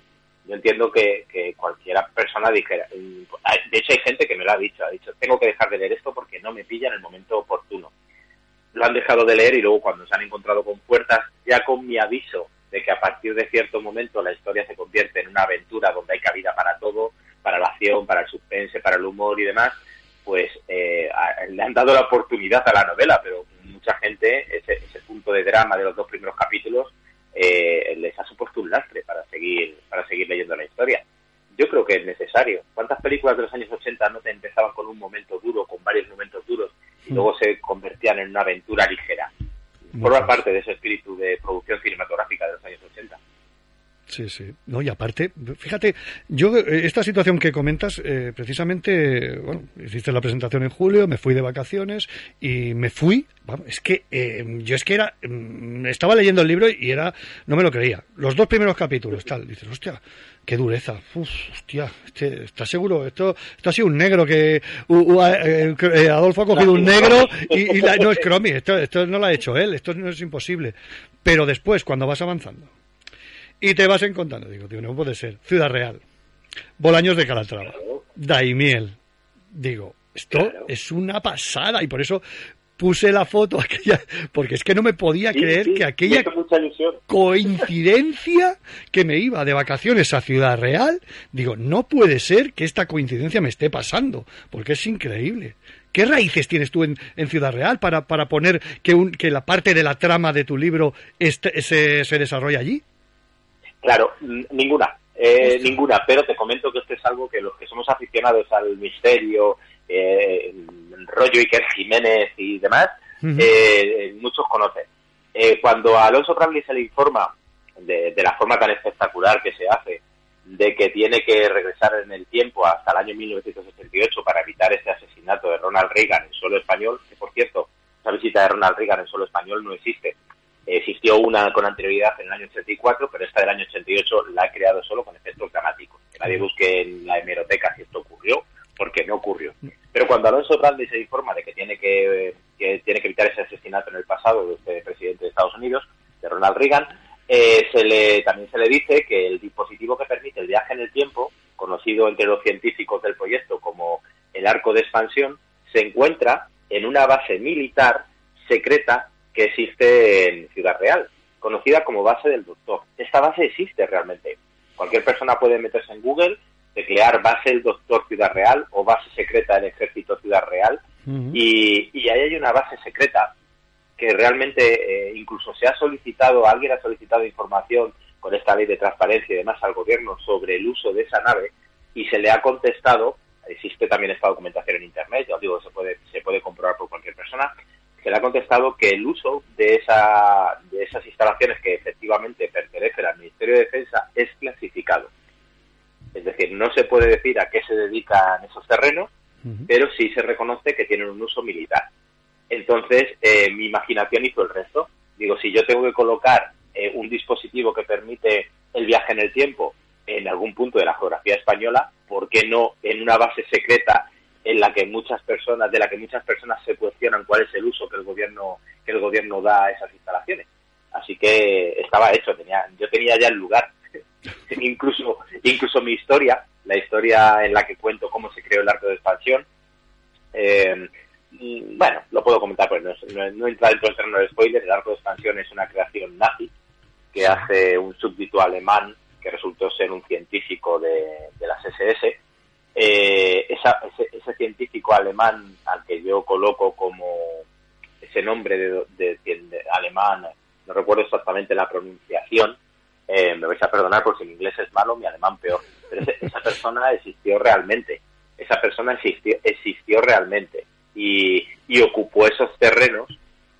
Yo entiendo que, que cualquiera persona dijera, de hecho hay gente que me lo ha dicho, ha dicho, tengo que dejar de leer esto porque no me pilla en el momento oportuno. Lo han dejado de leer y luego cuando se han encontrado con puertas, ya con mi aviso de que a partir de cierto momento la historia se convierte en una aventura donde hay cabida para todo, para la acción, para el suspense, para el humor y demás, pues eh, le han dado la oportunidad a la novela, pero mucha gente, ese, ese punto de drama de los dos primeros capítulos, eh, les ha supuesto un lastre para seguir, para seguir leyendo la historia. Yo creo que es necesario. ¿Cuántas películas de los años 80 no te empezaban con un momento duro, con varios momentos duros, y luego se convertían en una aventura ligera? Forma parte de ese espíritu de producción cinematográfica de los años 80. Sí, sí. No, y aparte, fíjate, yo eh, esta situación que comentas, eh, precisamente, bueno, hiciste la presentación en julio, me fui de vacaciones y me fui, es que eh, yo es que era, mm, estaba leyendo el libro y era, no me lo creía. Los dos primeros capítulos, tal, dices, hostia, qué dureza, Uf, hostia, este, ¿estás seguro? Esto, esto ha sido un negro que u- u- eh, eh, Adolfo ha cogido un negro y, y la- no es Cromi, esto, esto no lo ha hecho él, esto no es imposible. Pero después, cuando vas avanzando, y te vas encontrando, digo, tío, no puede ser. Ciudad Real, Bolaños de Calatrava, Daimiel. Digo, esto Claro. es una pasada y por eso puse la foto [laughs] aquella, porque es que no me podía Sí, creer sí, que aquella coincidencia que me iba de vacaciones a Ciudad Real, digo, no puede ser que esta coincidencia me esté pasando, porque es increíble. ¿Qué raíces tienes tú en, en Ciudad Real para, para poner que, un, que la parte de la trama de tu libro este- se, se desarrolla allí? Claro, ninguna, eh, ninguna, pero te comento que esto es algo que los que somos aficionados al misterio, eh, rollo Iker Jiménez y demás, eh, muchos conocen. Eh, cuando a Alonso Bradley se le informa de, de la forma tan espectacular que se hace, de que tiene que regresar en el tiempo hasta el año 1978 para evitar este asesinato de Ronald Reagan en suelo español, que por cierto, esa visita de Ronald Reagan en suelo español no existe. Existió una con anterioridad en el año 84, pero esta del año 88 la ha creado solo con efectos dramáticos. Que nadie busque en la hemeroteca si esto ocurrió, porque no ocurrió. Pero cuando Alonso Bradley se informa de que tiene que, que tiene que evitar ese asesinato en el pasado de este presidente de Estados Unidos, de Ronald Reagan, eh, se le, también se le dice que el dispositivo que permite el viaje en el tiempo, conocido entre los científicos del proyecto como el arco de expansión, se encuentra en una base militar secreta que existe en Ciudad Real, conocida como base del Doctor. Esta base existe realmente. Cualquier persona puede meterse en Google, teclear base del Doctor Ciudad Real o base secreta del Ejército Ciudad Real y, y ahí hay una base secreta que realmente eh, incluso se ha solicitado, alguien ha solicitado información con esta ley de transparencia y demás al gobierno sobre el uso de esa nave y se le ha contestado, existe también esta documentación en internet, ya os digo, se puede, se puede comprobar por cualquier persona, se le ha contestado que el uso de, esa, de esas instalaciones que efectivamente pertenecen al Ministerio de Defensa es clasificado. Es decir, no se puede decir a qué se dedican esos terrenos, pero sí se reconoce que tienen un uso militar. Entonces, eh, mi imaginación hizo el resto. Digo, si yo tengo que colocar eh, un dispositivo que permite el viaje en el tiempo en algún punto de la geografía española, ¿por qué no en una base secreta en la que muchas personas, de la que muchas personas se cuestionan cuál es el uso que el gobierno, que el gobierno da a esas instalaciones? Así que estaba hecho, tenía, yo tenía ya el lugar. [laughs] incluso, incluso mi historia, la historia en la que cuento cómo se creó el arco de expansión, eh, bueno, lo puedo comentar, pero no, no, no entra dentro del terreno del spoiler. El arco de expansión es una creación nazi que hace un súbdito alemán que resultó ser un científico de, de las SS. Eh, esa- ese, ese científico al que yo coloco como ese nombre de, de- de alemán, no recuerdo exactamente la pronunciación, eh, me vais a perdonar porque mi inglés es malo, mi alemán peor, pero ese- esa persona existió realmente, esa persona existió, existió realmente y, y ocupó esos terrenos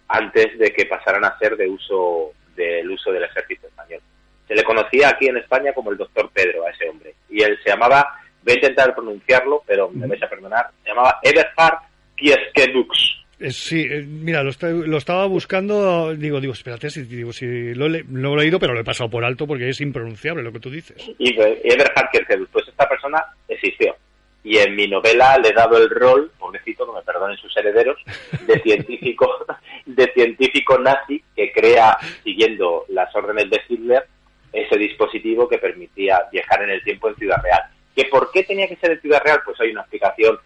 antes de que pasaran a ser de uso del uso del ejército español. Se le conocía aquí en España como el doctor Pedro a ese hombre y él se llamaba, voy a intentar pronunciarlo, pero me vais a perdonar, se llamaba Eberhard Kieskedux. Eh, Sí, eh, mira, lo, estaba buscando, digo, digo, espérate, si, digo, si lo, he lo he leído, pero lo he pasado por alto porque es impronunciable lo que tú dices. y Eberhard Kierkegaard. Pues esta persona existió. Y en mi novela le he dado el rol, pobrecito, que me perdonen sus herederos, de científico, [laughs] de científico nazi que crea, siguiendo las órdenes de Hitler, ese dispositivo que permitía viajar en el tiempo en Ciudad Real. ¿Que ¿Por qué tenía que ser en Ciudad Real? Pues hay una explicación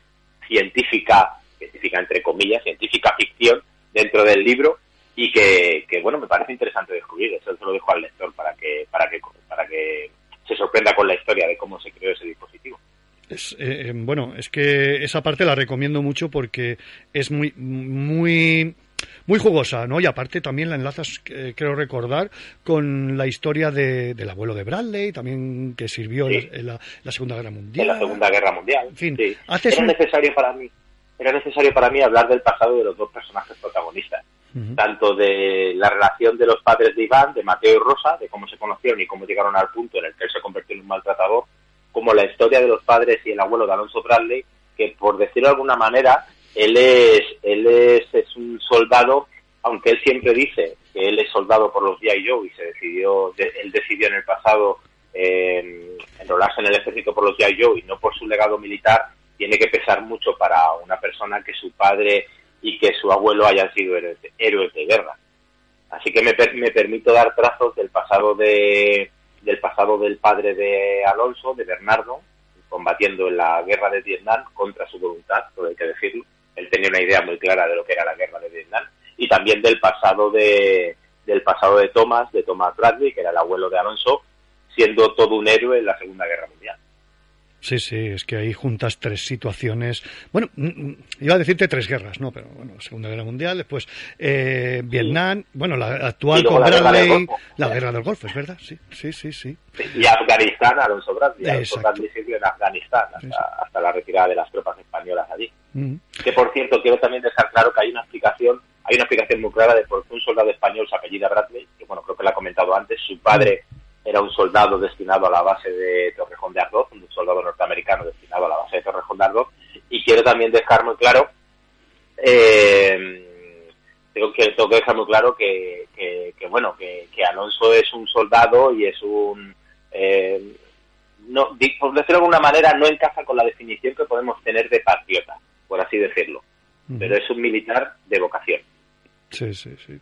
científica, científica entre comillas, científica ficción dentro del libro y que, que, bueno, me parece interesante descubrir. Eso se lo dejo al lector para que, para que, para que se sorprenda con la historia de cómo se creó ese dispositivo. Es, eh, eh, bueno, es que esa parte la recomiendo mucho porque es muy, muy, muy jugosa, ¿no? Y aparte también la enlazas, eh, creo recordar, con la historia de, del abuelo de Bradley, también que sirvió en la- en, la, la Segunda Guerra Mundial. en la Segunda Guerra Mundial. En fin, Sí. Era un- necesario para mí, era necesario para mí hablar del pasado de los dos personajes protagonistas. tanto de la relación de los padres de Iván, de Mateo y Rosa, de cómo se conocieron y cómo llegaron al punto en el que él se convirtió en un maltratador, como la historia de los padres y el abuelo de Alonso Bradley, que por decirlo de alguna manera, él es, él es, es un soldado, aunque él siempre dice que él es soldado por los G.I. Joe y se decidió, de- él decidió en el pasado eh, enrolarse en el ejército por los G.I. Joe y no por su legado militar, tiene que pesar mucho para una persona que su padre y que su abuelo hayan sido héroes de, guerra. Así que me, me permito dar trazos del pasado de del pasado del padre de Alonso, de Bernardo, combatiendo en la guerra de Vietnam contra su voluntad, todo hay que decirlo. Él tenía una idea muy clara de lo que era la guerra de Vietnam y también del pasado de del pasado de Thomas, de Thomas Bradley, que era el abuelo de Alonso, siendo todo un héroe en la Segunda Guerra Mundial. Sí, sí, es que ahí juntas tres situaciones. Bueno, mm, mm, iba a decirte tres guerras, ¿no? Pero bueno, Segunda Guerra Mundial, después eh, Vietnam, bueno, la actual con la Bradley, la guerra del Golfo, es verdad, sí, sí, sí, sí. Y Afganistán, Alonso Bradley. Alonso. Bradley sirvió en Afganistán hasta, hasta la retirada de las tropas españolas allí. Que por cierto, quiero también dejar claro que hay una explicación, hay una explicación muy clara de por qué un soldado español se apellida Bradley, que bueno, creo que la he comentado antes, su padre era un soldado destinado a la base de Torrejón de Ardoz, un soldado norteamericano destinado a la base de Torrejón de Ardoz, y quiero también dejar muy claro, eh, tengo, que, tengo que dejar muy claro que, que, bueno, que, que Alonso es un soldado y es un... eh, no, por decirlo de alguna manera, no encaja con la definición que podemos tener de patriota, por así decirlo. Pero es un militar de vocación. Sí, sí, sí.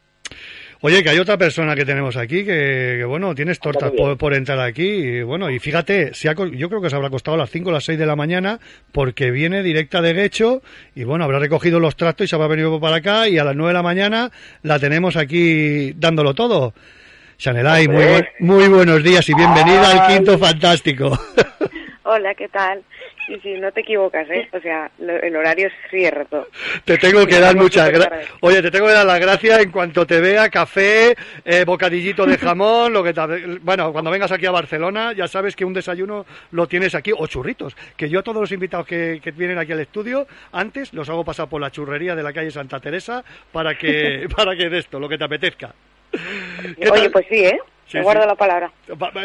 Oye, que hay otra persona que tenemos aquí que, que, bueno, tienes tortas por, por entrar aquí. Y, bueno, y fíjate, se ha yo creo que se habrá costado a las 5 o las 6 de la mañana porque viene directa de Guecho y, bueno, habrá recogido los trastos y se habrá venido para acá y a las 9 de la mañana la tenemos aquí dándolo todo. Chanelay, muy, buen- muy buenos días y bienvenida al Quinto Fantástico. [laughs] Hola, ¿qué tal? Sí, sí, no te equivocas, ¿eh? O sea, lo- el horario es cierto. Te tengo que dar muchas gracias. Oye, te tengo que dar las gracias en cuanto te vea café, eh, bocadillito de [laughs] jamón, lo que te... bueno, cuando vengas aquí a Barcelona ya sabes que un desayuno lo tienes aquí o churritos, que yo a todos los invitados que, que vienen aquí al estudio antes los hago pasar por la churrería de la calle Santa Teresa para que [laughs] para que de esto lo que te apetezca. ¿Qué Oye, pues sí, ¿eh? Sí, Me guardo sí. la palabra.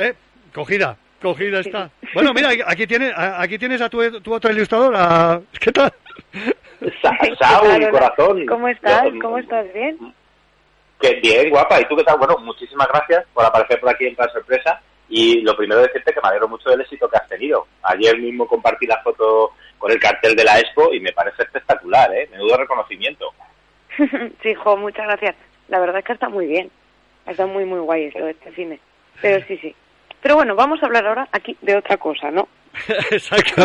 Eh, Cogida, cogida está. Bueno, mira, aquí tienes, aquí tienes a tu, tu otra ilustradora. ¿Qué tal? Sa- [laughs] ¿Qué Saúl, corazón. ¿Cómo estás? ¿Cómo estás? ¿Bien? Que bien, guapa. ¿Y tú qué tal? Bueno, muchísimas gracias por aparecer por aquí en Plan Sorpresa. Y lo primero decirte que me alegro mucho del éxito que has tenido. Ayer mismo compartí la foto con el cartel de la Expo y me parece espectacular, ¿eh? Menudo reconocimiento. [laughs] sí, jo, muchas gracias. La verdad es que está muy bien. Está muy, muy guay esto este cine. Pero sí, sí. Pero bueno, vamos a hablar ahora aquí de otra cosa, ¿no? [laughs] Exacto.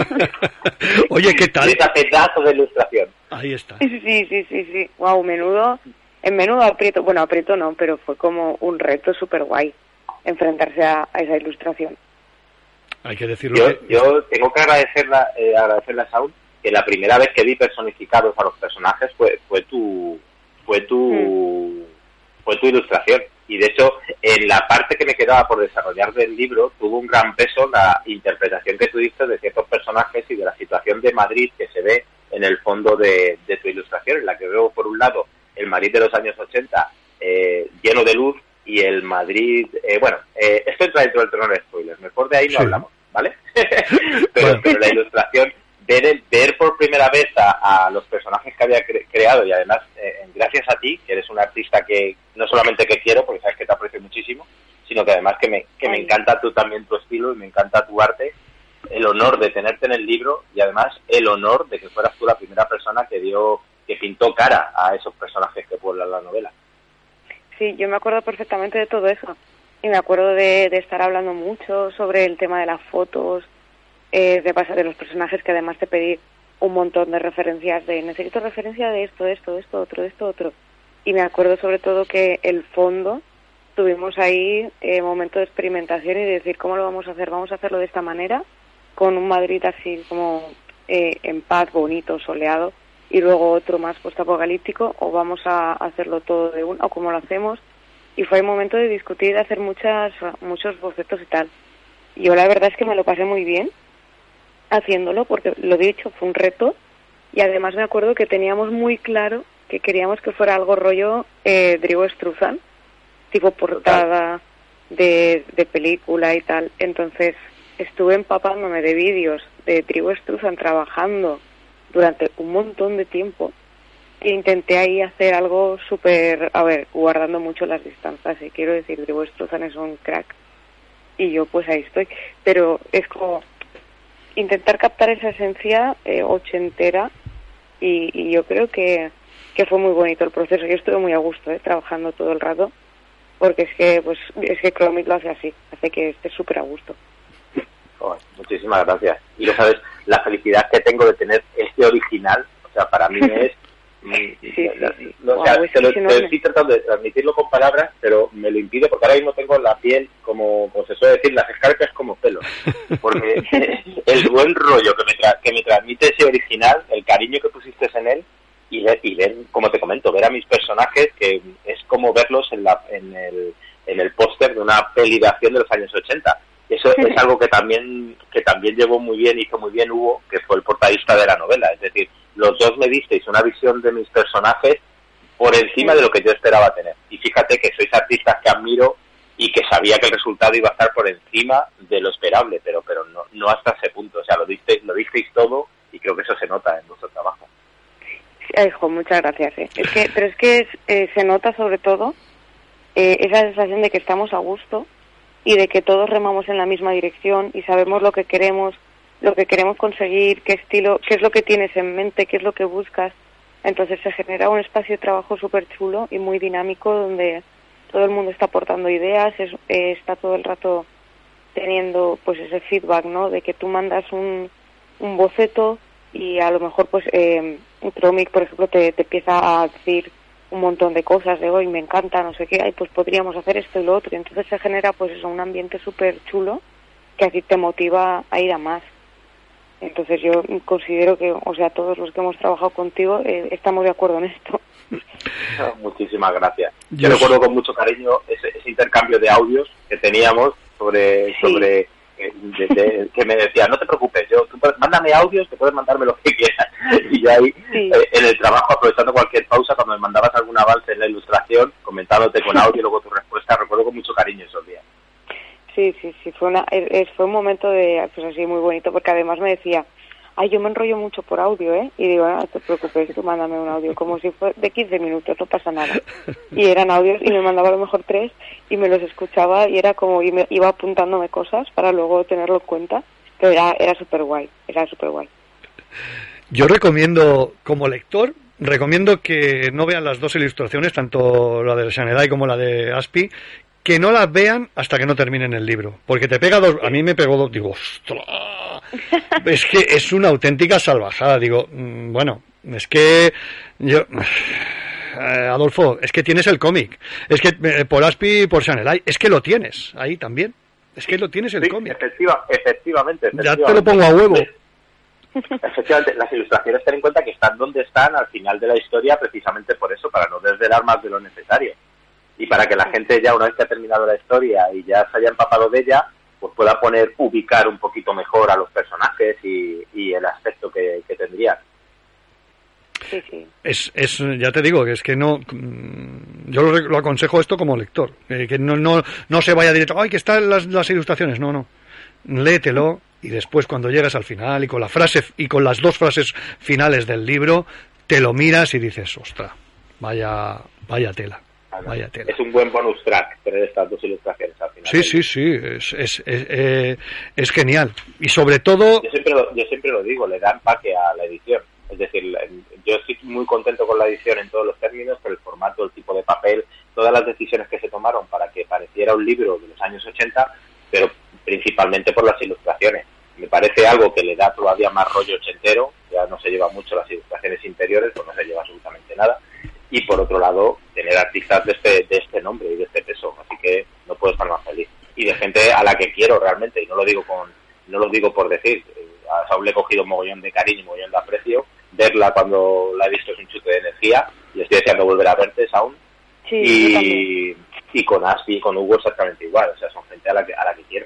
Oye, ¿qué tal? Esta pedazo de ilustración. Ahí está. Sí, sí, sí, sí, sí. Wow, menudo, en menudo aprieto. Bueno, aprieto no, pero fue como un reto súper guay enfrentarse a, a esa ilustración. Hay que decirlo. Yo, que- yo tengo que agradecerla, eh, agradecerle a Saúl que la primera vez que vi personificados a los personajes fue, fue tu fue tu fue tu ilustración y de hecho en la parte que me quedaba por desarrollar del libro tuvo un gran peso la interpretación que tú diste de ciertos personajes y de la situación de Madrid que se ve en el fondo de, de tu ilustración en la que veo por un lado el Madrid de los años 80 eh, lleno de luz y el Madrid eh, bueno eh, esto entra dentro del terreno de spoilers mejor de ahí no Sí. hablamos ¿vale? [laughs] pero, Bueno. pero la ilustración, ver, el- ver por primera vez a, a los personajes que había cre- creado y además, eh, gracias a ti, que eres un artista que no solamente que quiero, porque sabes que te aprecio muchísimo, sino que además que me, que me encanta tú también tu estilo y me encanta tu arte, el honor de tenerte en el libro y además el honor de que fueras tú la primera persona que dio, que pintó cara a esos personajes que pueblan la novela. Sí, yo me acuerdo perfectamente de todo eso. Y me acuerdo de, de estar hablando mucho sobre el tema de las fotos, eh, de pasar de los personajes, que además te pedí un montón de referencias de necesito referencia de esto, esto, esto, otro, esto, otro. Y me acuerdo sobre todo que el fondo tuvimos ahí eh, momento de experimentación y de decir cómo lo vamos a hacer. Vamos a hacerlo de esta manera, con un Madrid así como eh, en paz, bonito, soleado, y luego otro más postapocalíptico, o vamos a hacerlo todo de uno, o cómo lo hacemos. Y fue el momento de discutir, de hacer muchas, muchos bocetos y tal. Yo la verdad es que me lo pasé muy bien haciéndolo, porque lo dicho, fue un reto, y además me acuerdo que teníamos muy claro que queríamos que fuera algo rollo eh, Drigo Struzan, tipo portada de, de película y tal. Entonces estuve empapándome de vídeos de Drigo Struzan trabajando durante un montón de tiempo e intenté ahí hacer algo súper, a ver, guardando mucho las distancias. Y quiero decir, Drigo Struzan es un crack y yo pues ahí estoy. Pero es como intentar captar esa esencia eh, ochentera y, y yo creo que, que fue muy bonito el proceso. Yo estuve muy a gusto eh, trabajando todo el rato porque es que pues es que Chromit lo hace así, hace que esté súper a gusto. Joder, muchísimas gracias. Y lo sabes, la felicidad que tengo de tener este original, o sea, para mí [laughs] es... no, o sea, Guau, es te lo, que te no lo me- estoy tratando de transmitirlo con palabras, pero me lo impido porque ahora mismo tengo la piel como, como se suele decir, las escarpias como pelos. Porque [laughs] el buen rollo que me, tra- que me transmite ese original, el cariño que pusiste en él, y ver, y ver, como te comento, ver a mis personajes, que es como verlos en, la, en el, en el póster de una peli de acción de los años 80. Eso es [laughs] algo que también que también llevó muy bien, hizo muy bien Hugo, que fue el portadista de la novela. Es decir, los dos me disteis una visión de mis personajes por encima de lo que yo esperaba tener. Y fíjate que sois artistas que admiro y que sabía que el resultado iba a estar por encima de lo esperable, pero pero no, no hasta ese punto. O sea, lo disteis, lo disteis todo y creo que eso se nota en vuestro trabajo. Ay, jo, muchas gracias. eh. Es que, [laughs] pero es que es- eh, se nota sobre todo eh, esa sensación de que estamos a gusto y de que todos remamos en la misma dirección y sabemos lo que queremos, lo que queremos conseguir, qué estilo, qué es lo que tienes en mente, qué es lo que buscas. Entonces se genera un espacio de trabajo súper chulo y muy dinámico donde todo el mundo está aportando ideas, es- eh, está todo el rato teniendo pues ese feedback, ¿no? De que tú mandas un, un boceto y a lo mejor pues eh, Tromic, por ejemplo, te, te empieza a decir un montón de cosas de hoy me encanta, no sé qué, ay, pues podríamos hacer esto y lo otro. Y entonces se genera pues eso, un ambiente súper chulo que así te motiva a ir a más. Entonces yo considero que, o sea, todos los que hemos trabajado contigo eh, estamos de acuerdo en esto. [laughs] Muchísimas gracias. Yo recuerdo con mucho cariño ese, ese intercambio de audios que teníamos sobre, sobre eh, de- de- que me decía, no te preocupes, yo tú puedes- mándame audios, que puedes mandarme lo que [laughs] quieras. Y yo ahí, Sí. eh, en el trabajo, aprovechando cualquier pausa, cuando me mandabas algún avance en la ilustración, comentándote con audio y luego tu respuesta, recuerdo con mucho cariño esos días. Sí, sí, sí, fue, una, es- es- fue un momento de, pues así, muy bonito, porque además me decía, ay, yo me enrollo mucho por audio, ¿eh? Y digo, "Ah, no te preocupes, tú mándame un audio, como si fuera de 15 minutos, no pasa nada. [laughs] Y eran audios y me mandaba a lo mejor tres y me los escuchaba y era como, y me, iba apuntándome cosas para luego tenerlo en cuenta, pero era, era súper guay, era súper guay. Yo recomiendo, como lector, recomiendo que no vean las dos ilustraciones, tanto la de Sanedai como la de Aspi, que no las vean hasta que no terminen el libro. Porque te pega dos, a mí me pegó dos, digo, ostras, [laughs] es que es una auténtica salvajada, digo, mm, bueno, es que yo... [sighs] Adolfo, es que tienes el cómic. Es que eh, por Aspi y por Sanelai, es que lo tienes ahí también. Es que lo tienes el Sí, cómic. efectiva, efectivamente, Ya te efectivamente. lo pongo a huevo. Efectivamente, las ilustraciones ten en cuenta que están donde están al final de la historia precisamente por eso, para no desvelar más de lo necesario. Y para que la gente ya una vez que ha terminado la historia y ya se haya empapado de ella, pues pueda poner, ubicar un poquito mejor a los personajes y, y el aspecto que, que tendrían. Sí, sí. Es, es, ya te digo, que es que no. mm, Yo lo, lo aconsejo esto como lector. eh, que no, no, no se vaya directo. ¡Ay, que están las, las ilustraciones! No, no. Léetelo y después, cuando llegas al final y con la frase y con las dos frases finales del libro, te lo miras y dices, ostra, vaya, vaya tela. Vaya tela. Es un buen bonus track tener estas dos ilustraciones al final. Sí, sí, sí, es, es, es, eh, es genial. Y sobre todo, Yo siempre, lo, yo siempre lo digo, le da empaque a la edición. Es decir, yo estoy muy contento con la edición en todos los términos, por el formato, el tipo de papel, todas las decisiones que se tomaron para que pareciera un libro de los años 80, pero principalmente por las ilustraciones. Me parece algo que le da todavía más rollo ochentero, ya no se lleva mucho las ilustraciones interiores, pues no se lleva absolutamente nada. Y por otro lado, tener artistas de este, de este nombre y de este peso, así que no puedo estar más feliz. Y de gente a la que quiero realmente, y no lo digo con no lo digo por decir, eh, a Saúl le he cogido un mogollón de cariño y mogollón de aprecio, verla cuando la he visto es un chute de energía, y estoy deseando volver a verte, Saúl, Sí, y, y con Aspi y con Hugo exactamente igual, o sea, son gente a la que, a la que quiero.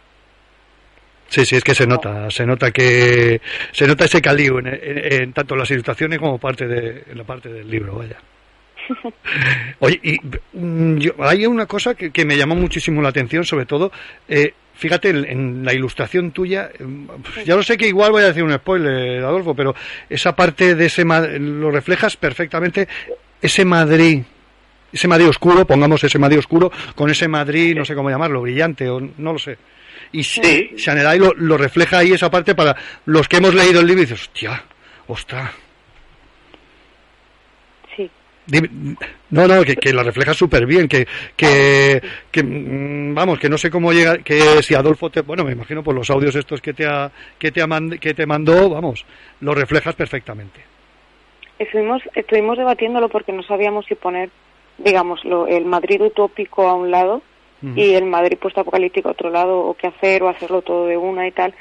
sí, sí, es que se nota, se nota que se nota ese caliu en, en- en tanto las ilustraciones como parte de en la parte del libro, vaya. Oye, y mm, yo- hay una cosa que, que me llamó muchísimo la atención, sobre todo, eh, fíjate en, en la ilustración tuya, eh, ya lo sé que igual voy a decir un spoiler, Adolfo, pero esa parte de ese, lo reflejas perfectamente, ese Madrid, ese Madrid oscuro, pongamos ese Madrid oscuro, con ese Madrid, no sé cómo llamarlo, brillante, o no lo sé. Y Sí. Shanerai lo, lo refleja ahí esa parte para los que hemos leído el libro y dices, hostia, ostras. No, no, que, que la refleja súper bien, que, que, que, mm, vamos, que no sé cómo llega, que si Adolfo te, bueno, me imagino por los audios estos que te ha, que te ha mand- que te mandó, vamos, lo reflejas perfectamente. Estuvimos, estuvimos debatiéndolo porque no sabíamos si poner, digamos, lo- el Madrid utópico a un lado y el Madrid postapocalíptico a otro lado, o qué hacer, o hacerlo todo de una y tal.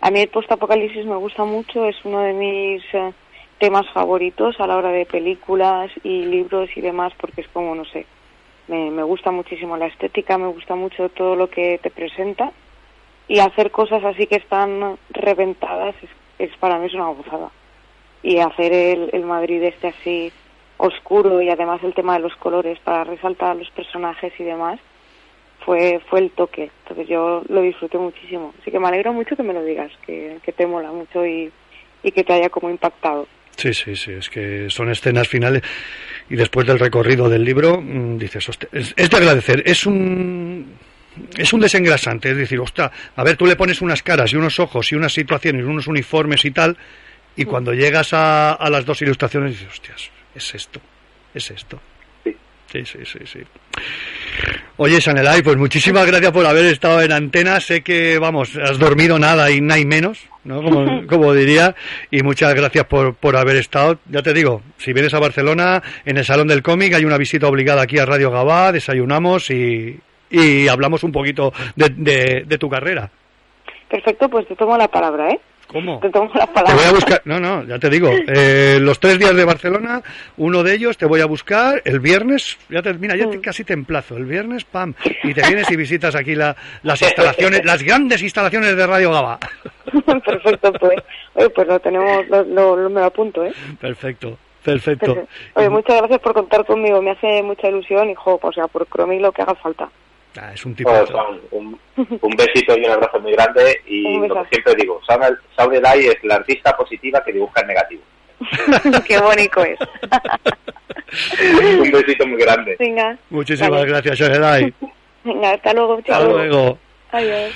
A mí el postapocalipsis me gusta mucho, es uno de mis eh, temas favoritos a la hora de películas y libros y demás, porque es como, no sé, me, me gusta muchísimo la estética, me gusta mucho todo lo que te presenta y hacer cosas así que están reventadas es, es para mí es una gozada. Y hacer el, el Madrid este así oscuro y además el tema de los colores para resaltar los personajes y demás fue fue el toque. Entonces yo lo disfruté muchísimo. Así que me alegro mucho que me lo digas que, que te mola mucho y, y que te haya como impactado Sí, sí, sí, es que son escenas finales y después del recorrido del libro mm, dices, "Hostia, es, de agradecer, es un es un desengrasante, es decir, ostras, a ver, tú le pones unas caras y unos ojos y unas situaciones, unos uniformes y tal, y cuando llegas a, a las dos ilustraciones dices, hostias, es esto, es esto. Sí, sí, sí, sí. Oye, Sanelay, pues muchísimas gracias por haber estado en antena. Sé que, vamos, has dormido nada y nada y menos, ¿no? Como, [laughs] como diría. Y muchas gracias por, por haber estado. Ya te digo, si vienes a Barcelona, en el Salón del Cómic hay una visita obligada aquí a Radio Gabá, desayunamos y, y hablamos un poquito de, de, de tu carrera. perfecto pues te tomo la palabra eh ¿Cómo? te tomo Te voy a buscar, no, no, ya te digo, eh, los tres días de Barcelona, uno de ellos te voy a buscar el viernes, ya te, mira, ya te, casi te emplazo, el viernes, pam, y te vienes y visitas aquí la, las instalaciones, las grandes instalaciones de Radio Gaba. [laughs] perfecto pues oye pues lo tenemos lo, lo- lo- me lo apunto eh Perfecto, perfecto. Perfecto. Oye, muchas gracias por contar conmigo, me hace mucha ilusión y, jo, o sea, por Cromi lo que haga falta. Ah, es un tipo un, un besito y un abrazo muy grande y lo que siempre digo, Saude Lai es la artista positiva que dibuja en negativo. [laughs] Qué bonito es. [laughs] un besito muy grande. Venga. Muchísimas Vale. gracias, Soledad. Venga, hasta luego. Hasta luego. Adiós.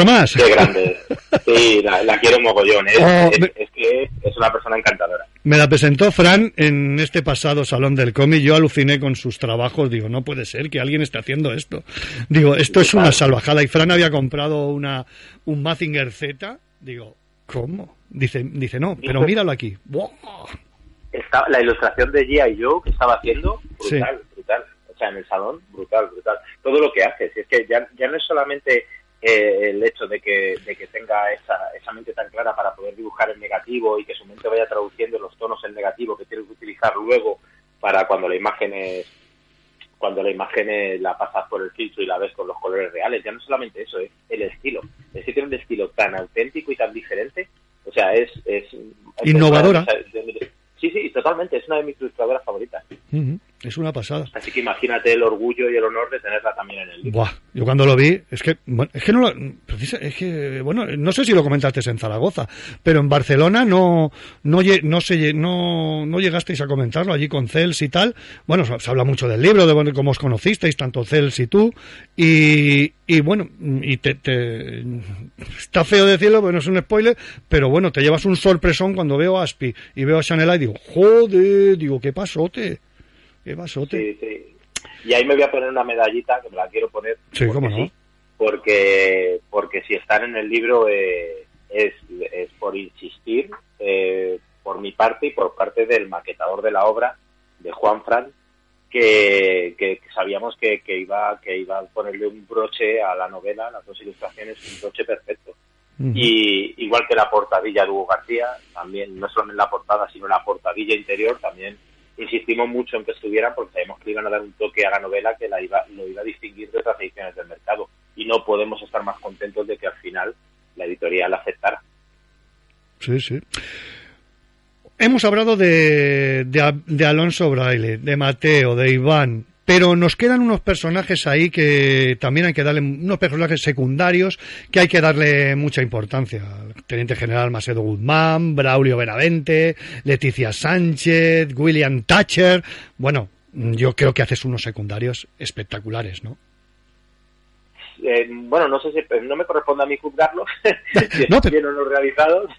Otra más. Qué grande. Sí, la, la quiero mogollón. Es, Oh, es- me- es que es una persona encantadora. Me la presentó Fran en este pasado salón del cómic. Yo aluciné con sus trabajos. Digo, no puede ser que alguien esté haciendo esto. Digo, esto es una salvajada. Y Fran había comprado una un Mazinger Z. Digo, ¿cómo? Dice, dice no, pero míralo aquí. Está, la ilustración de G.I. Joe que estaba haciendo, brutal, Sí. brutal. O sea, en el salón, brutal, brutal. Todo lo que hace. Si es que ya, ya no es solamente eh, el hecho de que, de que tenga esa, esa mente tan clara para poder dibujar en negativo y que su mente vaya traduciendo los tonos en negativo que tiene que utilizar luego para cuando la imagen es cuando la imagen eh, la pasas por el filtro y la ves con los colores reales. Ya no solamente eso, es el estilo. Es que tiene un estilo tan auténtico y tan diferente. O sea, es... es Innovadora. es Sí, sí, totalmente. Es una de mis ilustradoras favoritas. Es una pasada. Así que imagínate el orgullo y el honor de tenerla también en el libro. Buah, yo cuando lo vi, es que, bueno, es que no lo, es que, bueno, no sé si lo comentaste en Zaragoza, pero en Barcelona no, no, no se, no, no llegasteis a comentarlo allí con Cels y tal. Bueno, se, se habla mucho del libro, de bueno, cómo os conocisteis, tanto Cels y tú, y, y bueno, y te, te- está feo decirlo, porque no es un spoiler, pero bueno, te llevas un sorpresón cuando veo a Aspi y veo a Chanel y digo, joder, digo, qué pasote, qué. Sí, sí. Y ahí me voy a poner una medallita que me la quiero poner. Sí, porque cómo no. porque porque si están en el libro eh, es, es por insistir eh, por mi parte y por parte del maquetador de la obra de Juan Fran que, que sabíamos que, que iba que iba a ponerle un broche a la novela las dos ilustraciones un broche perfecto y igual que la portadilla de Hugo García también no solamente la portada sino la portadilla interior también insistimos mucho en que estuvieran porque sabemos que iban a dar un toque a la novela que la iba, lo iba a distinguir de otras ediciones del mercado. Y no podemos estar más contentos de que al final la editorial aceptara. Sí, sí. Hemos hablado de, de, de Alonso Braille, de Mateo, de Iván, pero nos quedan unos personajes ahí que también hay que darle, unos personajes secundarios que hay que darle mucha importancia. Teniente General Macedo Guzmán, Braulio Benavente, Leticia Sánchez, William Thatcher. Bueno, yo creo que haces unos secundarios espectaculares, ¿no? Eh, bueno, no sé si no me corresponde a mí juzgarlos, [laughs] si [laughs] No, están bien o no realizados,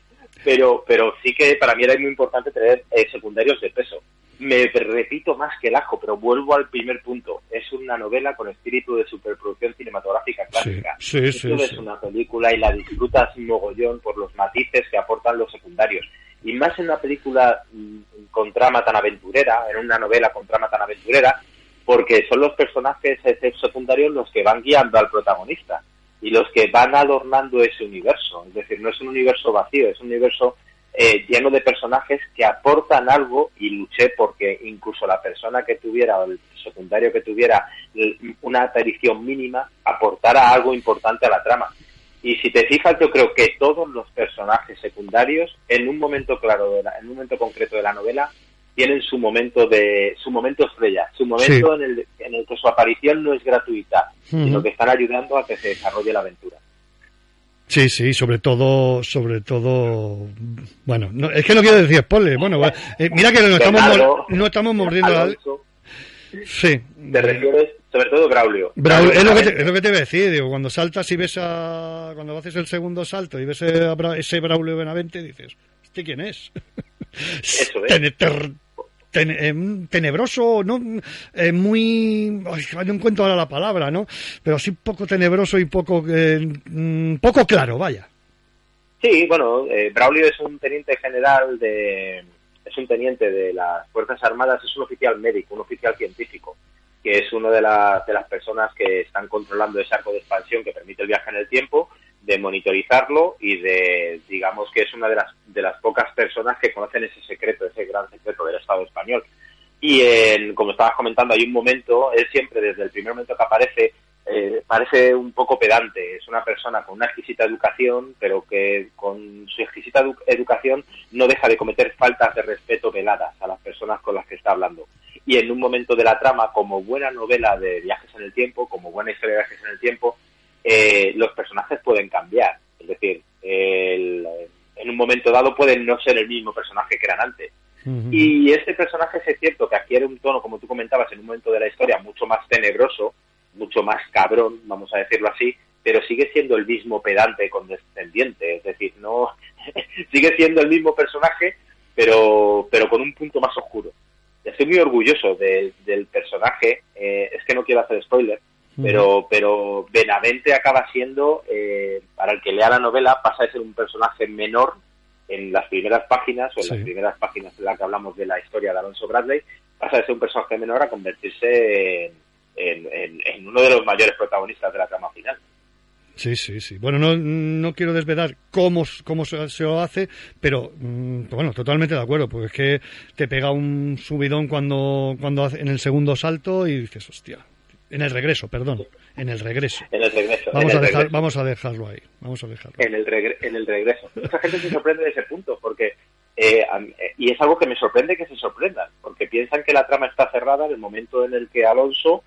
pero, pero sí que para mí era muy importante tener eh, secundarios de peso. Me repito más que el ajo, pero vuelvo al primer punto. Es una novela con espíritu de superproducción cinematográfica clásica. sí, sí, ves sí. una película y la disfrutas mogollón por los matices que aportan los secundarios. Y más en una película mm, con trama tan aventurera, en una novela con trama tan aventurera, porque son los personajes secundarios los que van guiando al protagonista y los que van adornando ese universo. Es decir, no es un universo vacío, es un universo eh, lleno de personajes que aportan algo y luché porque incluso la persona que tuviera, o el secundario que tuviera una aparición mínima, aportara algo importante a la trama. Y si te fijas, yo creo que todos los personajes secundarios, en un momento claro, de la- en un momento concreto de la novela, tienen su momento de su momento estrella, su momento Sí. en, el, en el que su aparición no es gratuita, sino que están ayudando a que se desarrolle la aventura. Sí, sí, sobre todo, sobre todo, bueno, no, es que no quiero decir spoiler, bueno, eh, mira que no estamos, Bernardo, no estamos mordiendo Sí, te refieres sobre todo Braulio. Braulio, es, lo que te, es lo que te voy a decir, digo, cuando saltas y ves a, cuando haces el segundo salto y ves a Bra- ese Braulio Benavente, dices, ¿este quién es? Eso es. [laughs] Te, te- ten- eh, tenebroso, ¿no? Eh, muy... ay, no encuentro ahora la palabra, ¿no? Pero sí poco tenebroso y poco, eh, mm, poco claro, vaya. Sí, bueno, eh, Braulio es un teniente general de... Es un teniente de las Fuerzas Armadas, es un oficial médico, un oficial científico, que es una de, las de las personas que están controlando ese arco de expansión que permite el viaje en el tiempo, de monitorizarlo y de, digamos que es una de las, de las pocas personas que conocen ese secreto, ese gran secreto del Estado español. Y en- como estabas comentando, hay un momento, él siempre desde el primer momento que aparece, eh, parece un poco pedante. Es una persona con una exquisita educación, pero que con su exquisita edu- educación no deja de cometer faltas de respeto veladas a las personas con las que está hablando. Y en un momento de la trama, como buena novela de viajes en el tiempo, como buena historia de viajes en el tiempo, eh, los personajes pueden cambiar. Es decir, el- en un momento dado pueden no ser el mismo personaje que eran antes. Y este personaje es cierto que adquiere un tono, como tú comentabas, en un momento de la historia mucho más tenebroso, mucho más cabrón, vamos a decirlo así, pero sigue siendo el mismo pedante condescendiente, es decir, no [laughs] sigue siendo el mismo personaje, pero pero con un punto más oscuro. Estoy muy orgulloso de- del personaje, eh, es que no quiero hacer spoiler, pero pero Benavente acaba siendo, eh, para el que lea la novela, pasa de ser un personaje menor en las primeras páginas o en Sí. las primeras páginas en las que hablamos de la historia de Alonso Bradley, pasa de ser un personaje menor a convertirse en, en- en- en uno de los mayores protagonistas de la trama final. Sí, sí, sí. Bueno, no, no quiero desvelar cómo, cómo se, se lo hace, pero mm, bueno, totalmente de acuerdo, porque es que te pega un subidón cuando, cuando hace, en el segundo salto y dices, hostia, en el regreso, perdón, en el regreso. En el regreso. Vamos a, dejar, regreso. vamos a dejarlo ahí, vamos a dejarlo. en el, regre- en el regreso. [laughs] Mucha gente se sorprende de ese punto, porque eh, eh, y es algo que me sorprende que se sorprendan, porque piensan que la trama está cerrada en el momento en el que Alonso,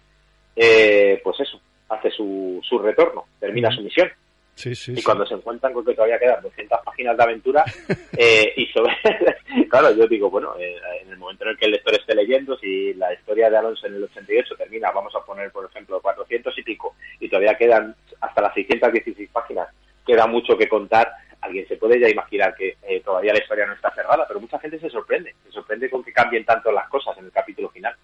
eh, pues eso, hace su, su retorno, termina su misión. Sí, sí, Y sí. cuando se encuentran con que todavía quedan 200 páginas de aventura, [laughs] eh, y sobre. [laughs] claro, yo digo, bueno, eh, en el momento en el que el lector esté leyendo, si la historia de Alonso en el 88 termina, vamos a poner, por ejemplo, 400 y pico, y todavía quedan hasta las 616 páginas, queda mucho que contar. Alguien se puede ya imaginar que eh, todavía la historia no está cerrada, pero mucha gente se sorprende, se sorprende con que cambien tanto las cosas en el capítulo final.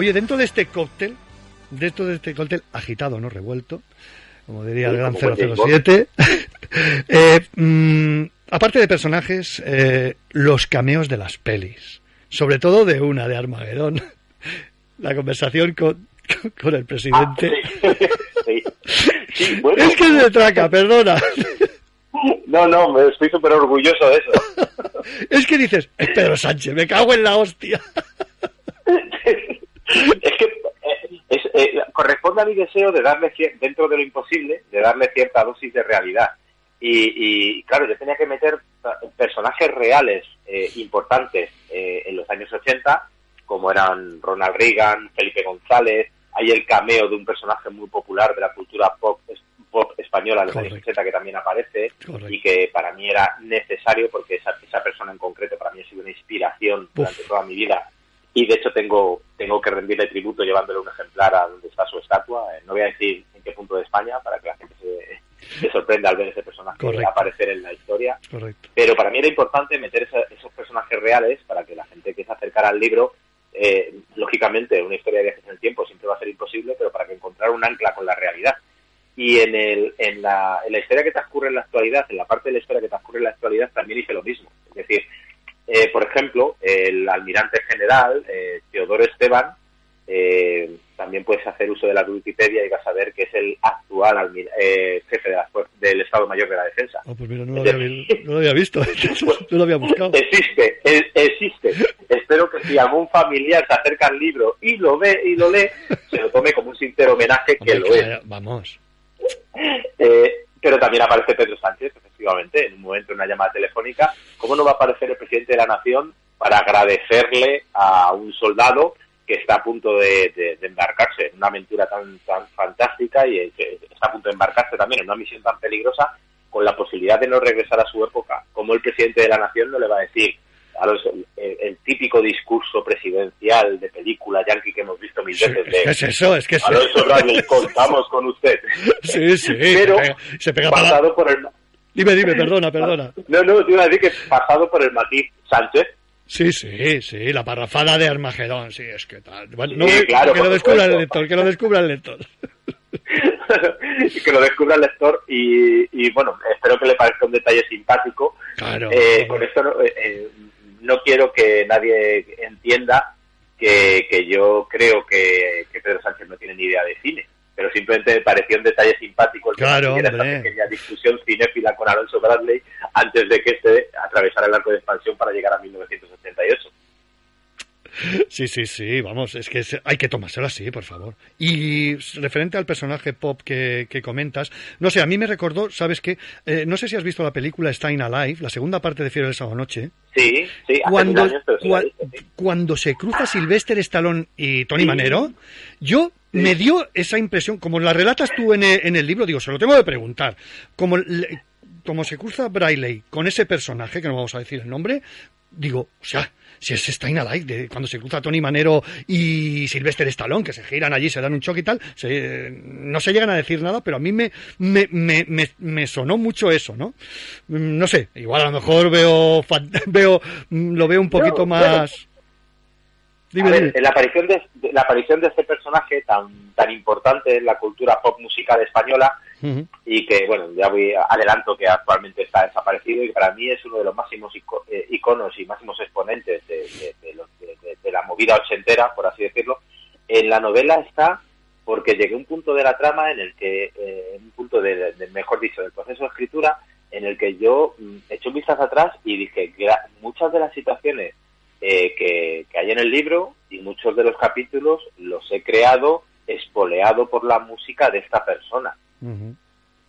Oye, dentro de este cóctel, dentro de este cóctel agitado, no revuelto, como diría el Sí, gran como James [laughs] 007, eh, mm, aparte de personajes, eh, los cameos de las pelis, sobre todo de una, de Armagedón, [laughs] la conversación con, con el presidente. [laughs] Sí. Sí, bueno. Es que es de traca, perdona. No, no, me estoy súper orgulloso de eso. Es que dices, es Pedro Sánchez, me cago en la hostia. Es que eh, es, eh, corresponde a mi deseo de darle, dentro de lo imposible, de darle cierta dosis de realidad. Y, y, claro, yo tenía que meter personajes reales eh, importantes eh, en los años 80, como eran Ronald Reagan, Felipe González, hay el cameo de un personaje muy popular de la cultura pop, pop española en los años 80 que también aparece y que para mí era necesario porque esa, esa persona en concreto para mí ha sido una inspiración durante toda mi vida. Y de hecho tengo tengo que rendirle tributo llevándole un ejemplar a donde está su estatua. Eh, no voy a decir en qué punto de España para que la gente se, se sorprenda al ver ese personaje Correcto. aparecer en la historia. Correcto. Pero para mí era importante meter esa- esos personajes reales para que la gente que se acercara al libro, eh, lógicamente una historia de viajes en el tiempo siempre va a ser imposible, pero para que encontrar un ancla con la realidad. Y en, el, en, la, en la historia que transcurre en la actualidad, en la parte de la historia que transcurre en la actualidad, también hice lo mismo. Es decir, eh, por ejemplo, el almirante general, eh, Teodoro Esteban, eh, también puedes hacer uso de la Wikipedia y vas a ver que es el actual almir- eh, jefe de la del Estado Mayor de la Defensa. Ah, pues mira, no lo había, vi- no lo había visto, [laughs] no lo había [laughs] buscado. Existe, es- existe. Espero que si algún familiar se acerca al libro y lo ve y lo lee, se lo tome como un sincero homenaje que lo es. Vamos. Eh, pero también aparece Pedro Sánchez, efectivamente, en un momento en una llamada telefónica. ¿Cómo no va a aparecer el presidente de la Nación para agradecerle a un soldado que está a punto de, embarcarse en una aventura tan, tan fantástica y que está a punto de embarcarse también en una misión tan peligrosa con la posibilidad de no regresar a su época? ¿Cómo el presidente de la Nación no le va a decir los- el, el típico discurso presidencial de película yankee que hemos visto mil veces de Es eso, es que es Alonso Bradley, contamos con usted. [laughs] Sí, sí, Pero se pega, se pega para... pasado por el [laughs] Dime, dime, perdona, perdona. no, no, te iba a decir que pasado por el matiz Sánchez. Sí, sí, sí, la parrafada de Armagedón, sí, es que tal. Bueno, no, Sí, claro, que lo descubra el lector, que lo descubra el lector. [laughs] que lo descubra el lector y, y, bueno, espero que le parezca un detalle simpático. Claro. Eh, con esto no, eh, eh, no quiero que nadie entienda que, que yo creo que, que Pedro Sánchez no tiene ni idea de cine, pero simplemente me pareció un detalle simpático el que Claro, esta pequeña discusión cinéfila con Alonso Bradley antes de que este atravesara el arco de expansión para llegar a 1988. Sí, sí, sí, vamos, es que hay que tomárselo así, por favor. Y referente al personaje pop que, que comentas, no sé, a mí me recordó, ¿sabes qué? Eh, no sé si has visto la película Stein Alive, la segunda parte de Fiebre del Sábado Noche. Sí, sí, hace Cuando, mil años, pero sí la cua- he visto, sí. cuando se cruza Sylvester Stallone y Tony Sí. Manero, yo me dio esa impresión, como la relatas tú en el, en el libro, digo, se lo tengo de preguntar, como, como se cruza Braille con ese personaje, que no vamos a decir el nombre, digo, o sea, si es Stein Alive, de cuando se cruza Tony Manero y Sylvester Stallone, que se giran allí, se dan un choque y tal, se- no se llegan a decir nada, pero a mí me, me, me, me, me sonó mucho eso, ¿no? Mm, No sé, igual a lo mejor veo, [laughs] veo mm, lo veo un poquito No, bueno. Dime, A ver, dime. en la aparición de, la aparición de este personaje tan tan importante en la cultura pop musical española y que bueno ya voy adelanto que actualmente está desaparecido y para mí es uno de los máximos ico- eh, iconos y máximos exponentes de, los- de- la movida ochentera por así decirlo en la novela está porque llegué a un punto de la trama en el que eh, un punto de, mejor dicho del proceso de escritura en el que yo mm, eché un vistazo atrás y dije que muchas de las situaciones eh, que, que hay en el libro y muchos de los capítulos los he creado espoleado por la música de esta persona.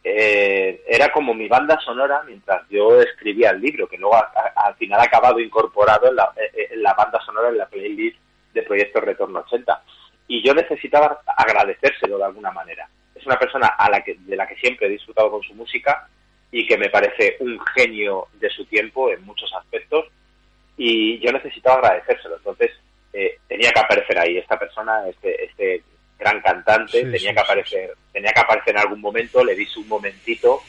Eh, era como mi banda sonora mientras yo escribía el libro, que luego a- a- al final ha acabado incorporado en la, eh, en la banda sonora, en la playlist de Proyecto Retorno 80. Y yo necesitaba agradecérselo de alguna manera. Es una persona a la que, de la que siempre he disfrutado con su música y que me parece un genio de su tiempo en muchos aspectos y yo necesitaba agradecérselo. Entonces, eh, tenía que aparecer ahí esta persona, este, este gran cantante, tenía que aparecer, tenía que aparecer en algún momento, le di su momentito,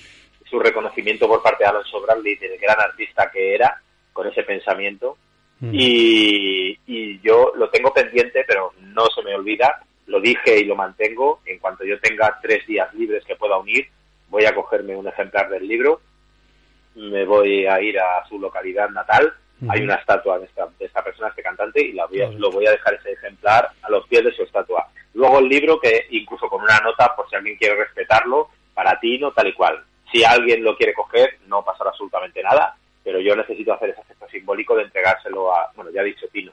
su reconocimiento por parte de Alonso Bradley, del gran artista que era, con ese pensamiento. Mm. Y, y yo lo tengo pendiente, pero no se me olvida, lo dije y lo mantengo. En cuanto yo tenga tres días libres que pueda unir, voy a cogerme un ejemplar del libro, me voy a ir a su localidad natal hay una estatua de esta, de esta, persona, este cantante, y la voy a, lo voy a dejar ese ejemplar a los pies de su estatua. Luego el libro, que incluso con una nota, por si alguien quiere respetarlo, para ti no tal y cual. Si alguien lo quiere coger, no pasará absolutamente nada, pero yo necesito hacer ese gesto simbólico de entregárselo a, bueno, ya he dicho Pino,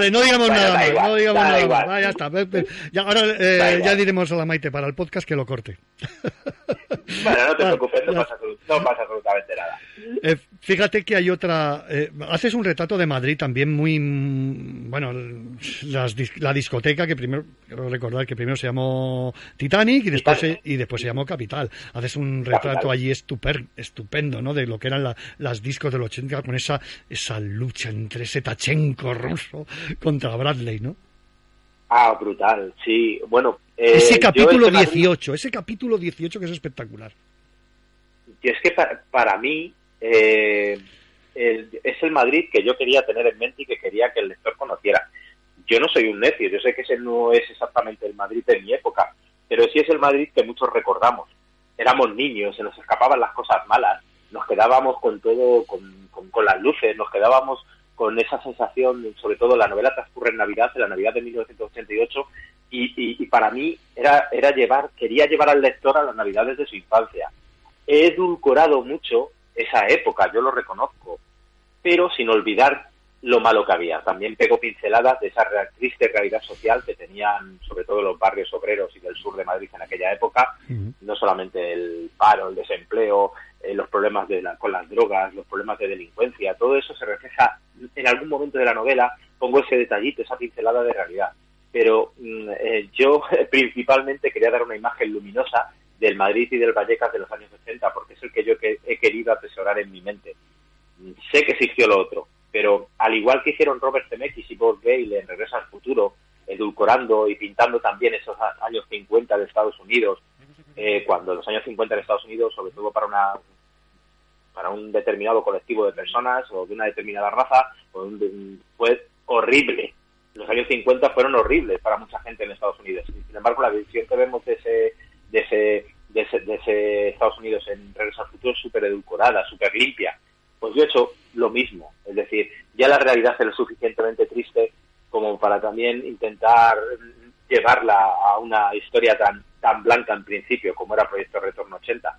Vale, no digamos Bueno, nada da más, igual, no digamos da nada igual. más. Va, ya está. Ya, ahora eh, ya diremos a la Maite para el podcast que lo corte. [laughs] Bueno, no te Vale, preocupes, no pasa, no pasa absolutamente nada. Eh, fíjate que hay otra. eh, haces un retrato de Madrid también muy. Bueno, las la discoteca que primero. Quiero recordar que primero se llamó Titanic y después, se, y después se llamó Capital. Haces un retrato Capital. allí estuper, estupendo, ¿no? De lo que eran la- las discos del 80 con esa, esa lucha entre ese Tachenko ruso contra Bradley, ¿no? Ah, brutal, sí. Bueno, eh, ese capítulo este Madrid- 18, ese capítulo 18 que es espectacular. Y es que pa- para, mí eh, el- es el Madrid que yo quería tener en mente y que quería que el lector conociera. Yo no soy un necio, yo sé que ese no es exactamente el Madrid de mi época, pero sí es el Madrid que muchos recordamos. Éramos niños, se nos escapaban las cosas malas, nos quedábamos con todo, con, con- con las luces, nos quedábamos con esa sensación, sobre todo la novela transcurre en Navidad, en la Navidad de 1988, y, y- y para mí era, era llevar, quería llevar al lector a las Navidades de su infancia he edulcorado mucho esa época, yo lo reconozco, pero sin olvidar lo malo que había. También pego pinceladas de esa triste realidad social que tenían sobre todo los barrios obreros y del sur de Madrid en aquella época, no solamente el paro, el desempleo, eh, los problemas de la- con las drogas, los problemas de delincuencia, todo eso se refleja en algún momento de la novela, pongo ese detallito, esa pincelada de realidad. Pero mm, eh, yo [laughs] principalmente quería dar una imagen luminosa del Madrid y del Vallecas de los años 80, porque es el que yo que- he querido atesorar en mi mente. Sé que existió lo otro, pero al igual que hicieron Robert Zemeckis y Bob Gale en Regreso al Futuro, edulcorando y pintando también esos años 50 de Estados Unidos, eh, cuando los años 50 de Estados Unidos, sobre todo para una para un determinado colectivo de personas o de una determinada raza, fue, horrible. Los años 50 fueron horribles para mucha gente en Estados Unidos. Sin embargo, la visión que vemos de ese, de ese, de ese, de ese Estados Unidos en Regreso al Futuro es súper edulcorada, súper limpia. Pues yo he hecho lo mismo. Es decir, ya la realidad es lo suficientemente triste como para también intentar llevarla a una historia tan, tan blanca en principio como era Proyecto Retorno 80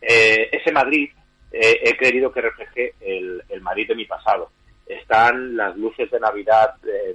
eh, ese Madrid eh, he querido que refleje el, el Madrid de mi pasado. Están las luces de Navidad eh,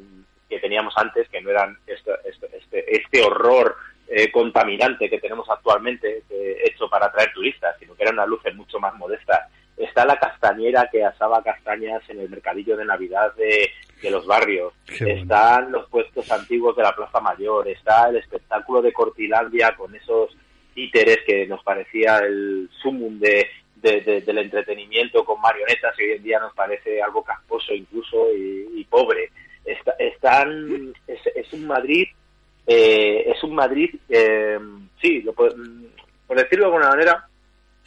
que teníamos antes, que no eran este, este, este, este horror eh, contaminante que tenemos actualmente, eh, hecho para atraer turistas, sino que eran unas luces mucho más modestas. Está la castañera que asaba castañas en el mercadillo de Navidad de, de los barrios. Están los puestos antiguos de la Plaza Mayor. Está el espectáculo de Cortilandia con esos títeres que nos parecía el sumum de, de- de- del entretenimiento con marionetas y hoy en día nos parece algo casposo incluso y, y pobre. Está- están, es, es un Madrid, eh, es un Madrid, eh, sí, lo puedo- por decirlo de alguna manera,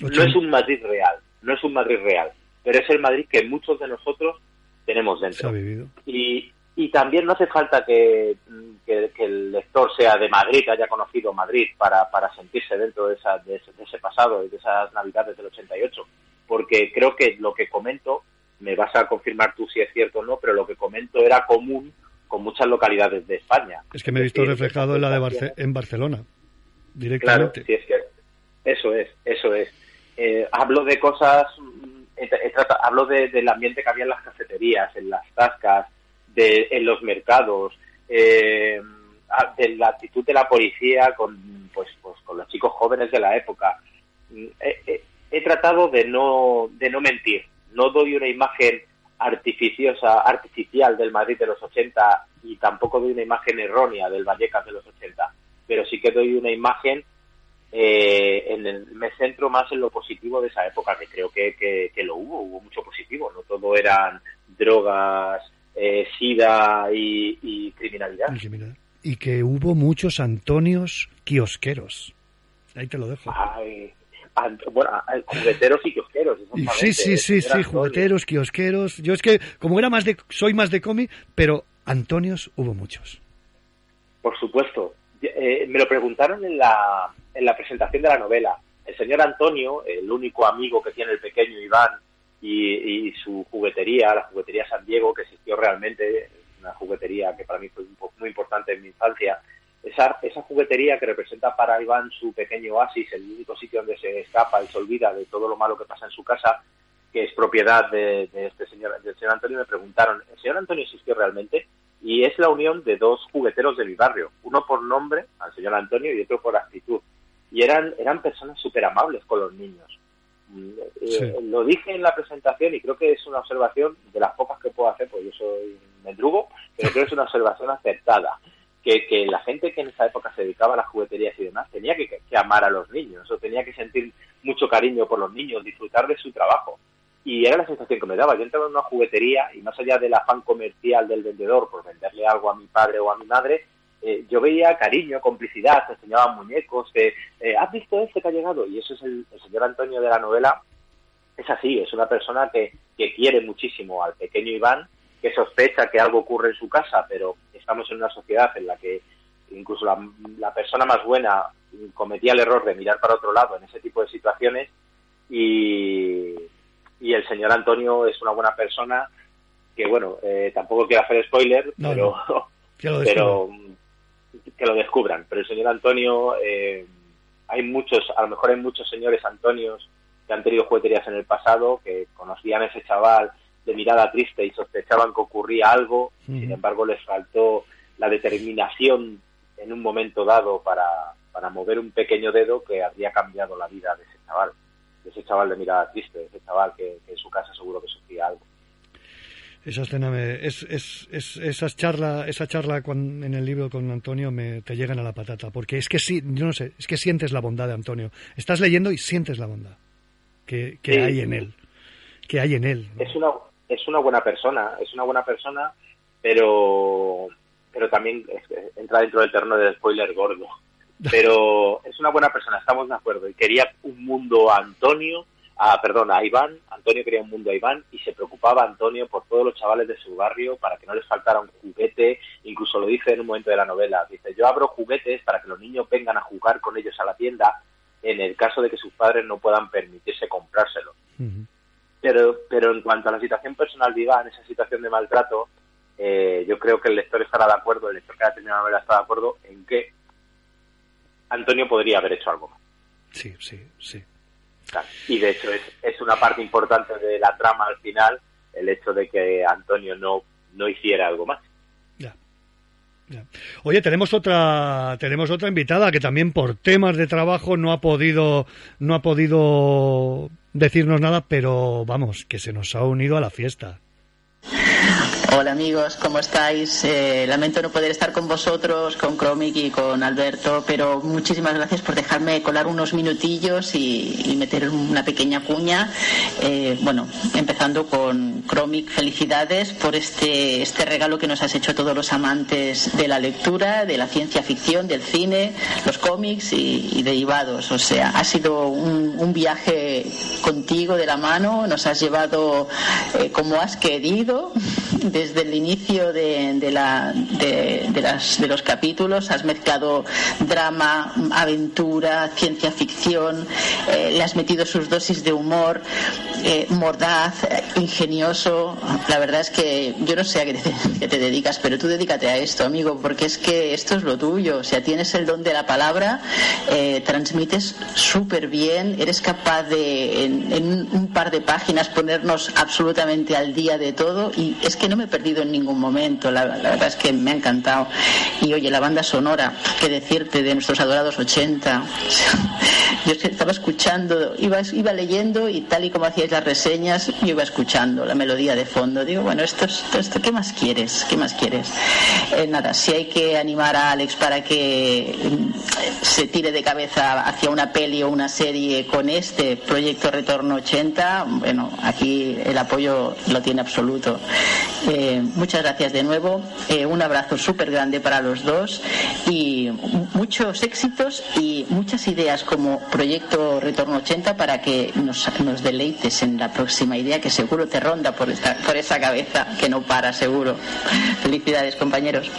no es un Madrid real, no es un Madrid real, pero es el Madrid que muchos de nosotros tenemos Se dentro. ha vivido. Y, y también no hace falta que, que- que el lector sea de Madrid, que haya conocido Madrid para, para sentirse dentro de, esa, de, ese, de ese pasado y de esas navidades del 88, porque creo que lo que comento, me vas a confirmar tú si es cierto o no, pero lo que comento era común con muchas localidades de España. Es que me he visto decir, reflejado en la de Barce- en Barcelona, directamente. Claro, si es que eso es, eso es. Eh, hablo de cosas, mm, he- hablo de- del ambiente que había en las cafeterías, en las tascas, de, en los mercados, eh, de la actitud de la policía con, pues, pues, con los chicos jóvenes de la época. Mm, He, he- he tratado de no, de no mentir, no doy una imagen artificiosa, artificial del Madrid de los 80 y tampoco doy una imagen errónea del Vallecas de los 80, pero sí que doy una imagen eh, en el- me centro más en lo positivo de esa época, que creo que, que, que lo hubo, hubo mucho positivo, no todo eran drogas, eh, sida y, y criminalidad. Y que hubo muchos Antonios kiosqueros. Ahí te lo dejo. Ay, bueno, ay, jugueteros y kiosqueros. Sí, sí, sí, sí, jugueteros, kiosqueros. Yo es que, como era más de, soy más de cómic, pero Antonios hubo muchos. Por supuesto. Eh, me lo preguntaron en la, en la presentación de la novela. El señor Antonio, el único amigo que tiene el pequeño Iván y, y su juguetería, la juguetería San Diego, que existió realmente, una juguetería que para mí fue muy importante en mi infancia. Esa, esa juguetería que representa para Iván su pequeño oasis, el único sitio donde se escapa y se olvida de todo lo malo que pasa en su casa, que es propiedad de, de este señor, del señor Antonio, me preguntaron, ¿el señor Antonio existió realmente? Y es la unión de dos jugueteros de mi barrio, uno por nombre, al señor Antonio, y otro por actitud. Y eran, eran personas súper amables con los niños. Mm, eh, Lo dije en la presentación y creo que es una observación de las pocas que puedo hacer, porque yo soy mendrugo, pero creo que es una observación acertada. Que, que la gente que en esa época se dedicaba a las jugueterías y demás tenía que, que amar a los niños, o tenía que sentir mucho cariño por los niños, disfrutar de su trabajo. Y era la sensación que me daba. Yo entraba en una juguetería y más allá del afán comercial del vendedor por venderle algo a mi padre o a mi madre, eh, yo veía cariño, complicidad, te enseñaban muñecos, que, eh, ¿has visto este que ha llegado? Y eso es el, el señor Antonio de la novela, es así, es una persona que, que quiere muchísimo al pequeño Iván, que sospecha que algo ocurre en su casa, pero estamos en una sociedad en la que incluso la, la persona más buena cometía el error de mirar para otro lado en ese tipo de situaciones. Y, y el señor Antonio es una buena persona que, bueno, eh, tampoco quiero hacer spoiler, No, pero, [laughs] pero que lo descubran. Pero el señor Antonio, eh, hay muchos, a lo mejor hay muchos señores Antonios que han tenido jugueterías en el pasado, que conocían a ese chaval de mirada triste y sospechaban que ocurría algo, sin embargo les faltó la determinación en un momento dado para, para mover un pequeño dedo que habría cambiado la vida de ese chaval, de ese chaval de mirada triste, de ese chaval que, que en su casa seguro que sufría algo. Esa escena me, es, es, es, esas charla, esa charla con- en el libro con Antonio me, te llegan a la patata, porque es que sí, yo no sé, es que sientes la bondad de Antonio. Estás leyendo y sientes la bondad que, que Sí. hay en él, que hay en él. es una es una buena persona es una buena persona pero pero también entra dentro del terreno del spoiler gordo [laughs] pero es una buena persona estamos de acuerdo y quería un mundo a Antonio a perdón a Iván Antonio quería un mundo a Iván y se preocupaba Antonio por todos los chavales de su barrio para que no les faltara un juguete incluso lo dice en un momento de la novela dice yo abro juguetes para que los niños vengan a jugar con ellos a la tienda en el caso de que sus padres no puedan permitirse comprárselo pero, pero en cuanto a la situación personal de Iván, esa situación de maltrato, eh, yo creo que el lector estará de acuerdo, el lector que ha terminado la novela está de acuerdo en que Antonio podría haber hecho algo más. Sí, sí, sí. Y de hecho es, es una parte importante de la trama al final, el hecho de que Antonio no, no hiciera algo más. Oye, tenemos otra, tenemos otra invitada que también por temas de trabajo no ha podido, no ha podido decirnos nada, pero vamos, que se nos ha unido a la fiesta. Hola amigos, ¿cómo estáis? Eh, lamento no poder estar con vosotros, con Chromic y con Alberto, pero muchísimas gracias por dejarme colar unos minutillos y, meter una pequeña cuña. Eh, bueno, empezando con Chromic, felicidades por este, este regalo que nos has hecho todos los amantes de la lectura, de la ciencia ficción, del cine, los cómics y, y derivados. O sea, ha sido un, un viaje contigo de la mano, nos has llevado eh, como has querido desde el inicio de, de la- de- las- de los capítulos has mezclado drama, aventura, ciencia ficción, eh, le has metido sus dosis de humor, eh, mordaz, ingenioso. La verdad es que yo no sé a qué te, [laughs] qué te dedicas, pero tú dedícate a esto, amigo, porque es que esto es lo tuyo. O sea, tienes el don de la palabra, eh, transmites súper bien, eres capaz de en, en un par de páginas ponernos absolutamente al día de todo y es que no me perdido en ningún momento, la, verdad es que me ha encantado. Y oye, la banda sonora, qué decirte de nuestros adorados 80. [laughs] Yo estaba escuchando, iba, iba leyendo y tal y como hacíais las reseñas, yo iba escuchando la melodía de fondo. Digo, bueno, esto, es- esto, esto ¿qué más quieres? ¿Qué más quieres? Eh, nada, si hay que animar a Alex para que mm, se tire de cabeza hacia una peli o una serie con este proyecto Retorno 80, bueno, aquí el apoyo lo tiene absoluto. Eh, muchas gracias de nuevo, eh, un abrazo súper grande para los dos y mu- muchos éxitos y muchas ideas como proyecto Retorno 80 para que nos, deleites en la próxima idea que seguro te ronda por esa cabeza que no para seguro. Felicidades compañeros.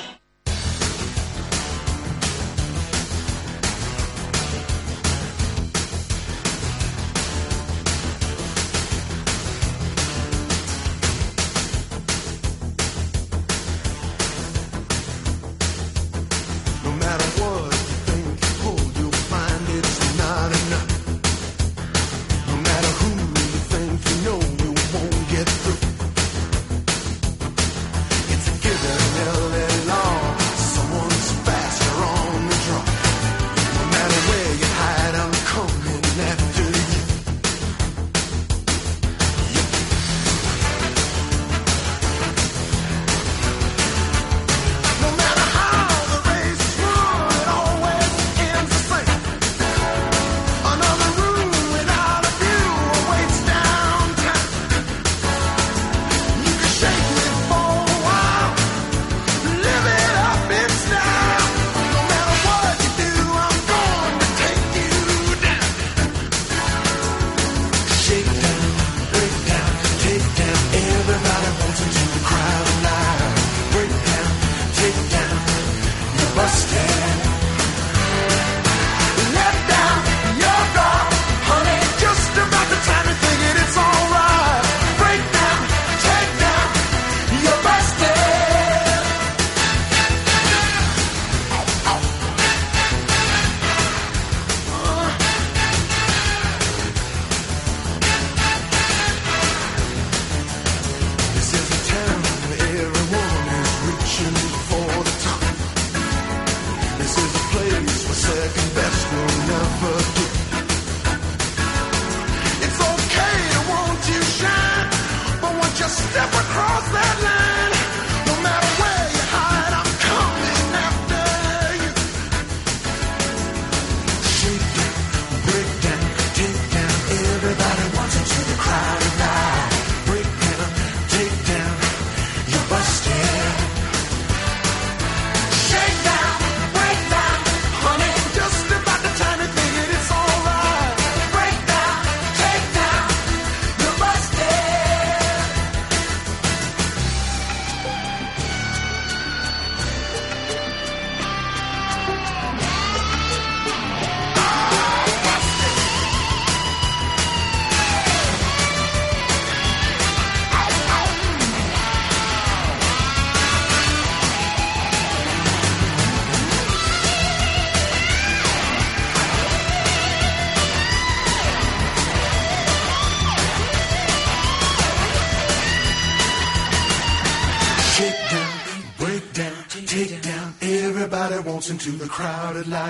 the crowded light.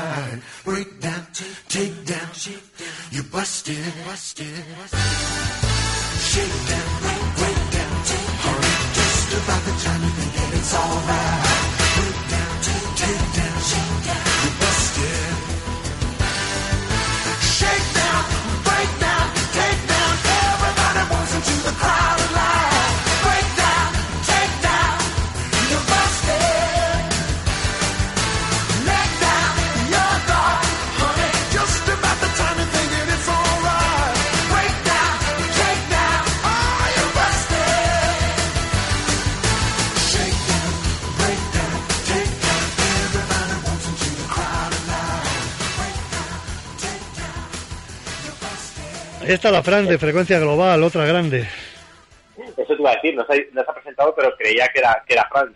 La Fran de frecuencia global, otra grande. Eso te iba a decir, no se, no se ha presentado, pero creía que era, que era Franz.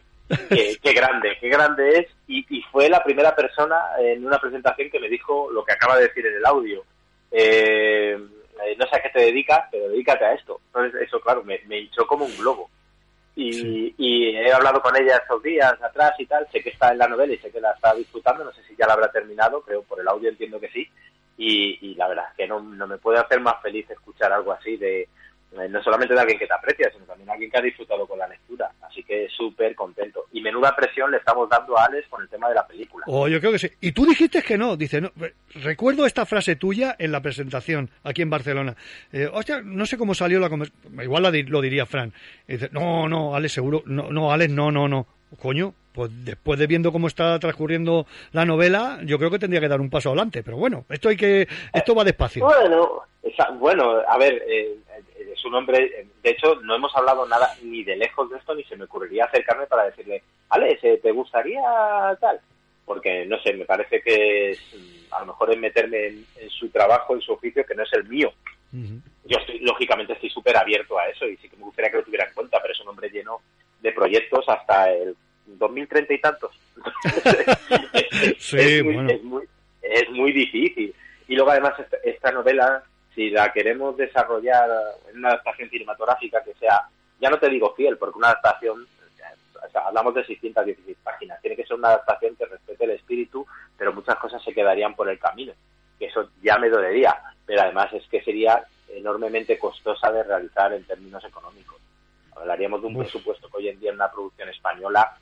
Qué, [laughs] qué grande, qué grande es. Y, y fue la primera persona en una presentación que me dijo lo que acaba de decir en el audio. Eh, eh, no sé a qué te dedicas, pero dedícate a esto. Entonces, eso, claro, me, me hinchó como un globo. Y, y he hablado con ella estos días atrás y tal. Sé que está en la novela y sé que la está disfrutando. No sé si ya la habrá terminado, creo por el audio entiendo que sí. Y, y la verdad es que no, no me puede hacer más feliz escuchar algo así de eh, no solamente de alguien que te aprecia, sino también de alguien que ha disfrutado con la lectura. Así que súper contento. Y menuda presión le estamos dando a Alex con el tema de la película. O yo creo que sí. Y tú dijiste que no. Dice, no, re- recuerdo esta frase tuya en la presentación aquí en Barcelona. Eh, hostia, no sé cómo salió la conversación. Igual la di- lo diría Fran. Dice, no, no, Alex, seguro. No, no, Alex, no, no, no. Coño, pues después de viendo cómo está transcurriendo la novela, yo creo que tendría que dar un paso adelante. Pero bueno, esto hay que, esto va despacio. Bueno, esa- bueno, a ver, eh, eh, su nombre, eh, de hecho, no hemos hablado nada ni de lejos de esto, ni se me ocurriría acercarme para decirle, Alex, ¿te gustaría tal? Porque, no sé, me parece que es, mm, a lo mejor es meterme en, en su trabajo, en su oficio, que no es el mío. Yo estoy, lógicamente estoy súper abierto a eso y sí que me gustaría que lo tuviera en cuenta, pero es un hombre lleno de proyectos hasta el 2030 y tantos. [laughs] Sí, es, muy, bueno. es, muy, es muy difícil. Y luego además esta, esta novela, si la queremos desarrollar en una adaptación cinematográfica que sea, ya no te digo fiel, porque una adaptación, o sea, hablamos de 616 páginas, tiene que ser una adaptación que respete el espíritu, pero muchas cosas se quedarían por el camino, que eso ya me dolería, pero además es que sería enormemente costosa de realizar en términos económicos. Hablaríamos de un Uf. presupuesto que hoy en día en una producción española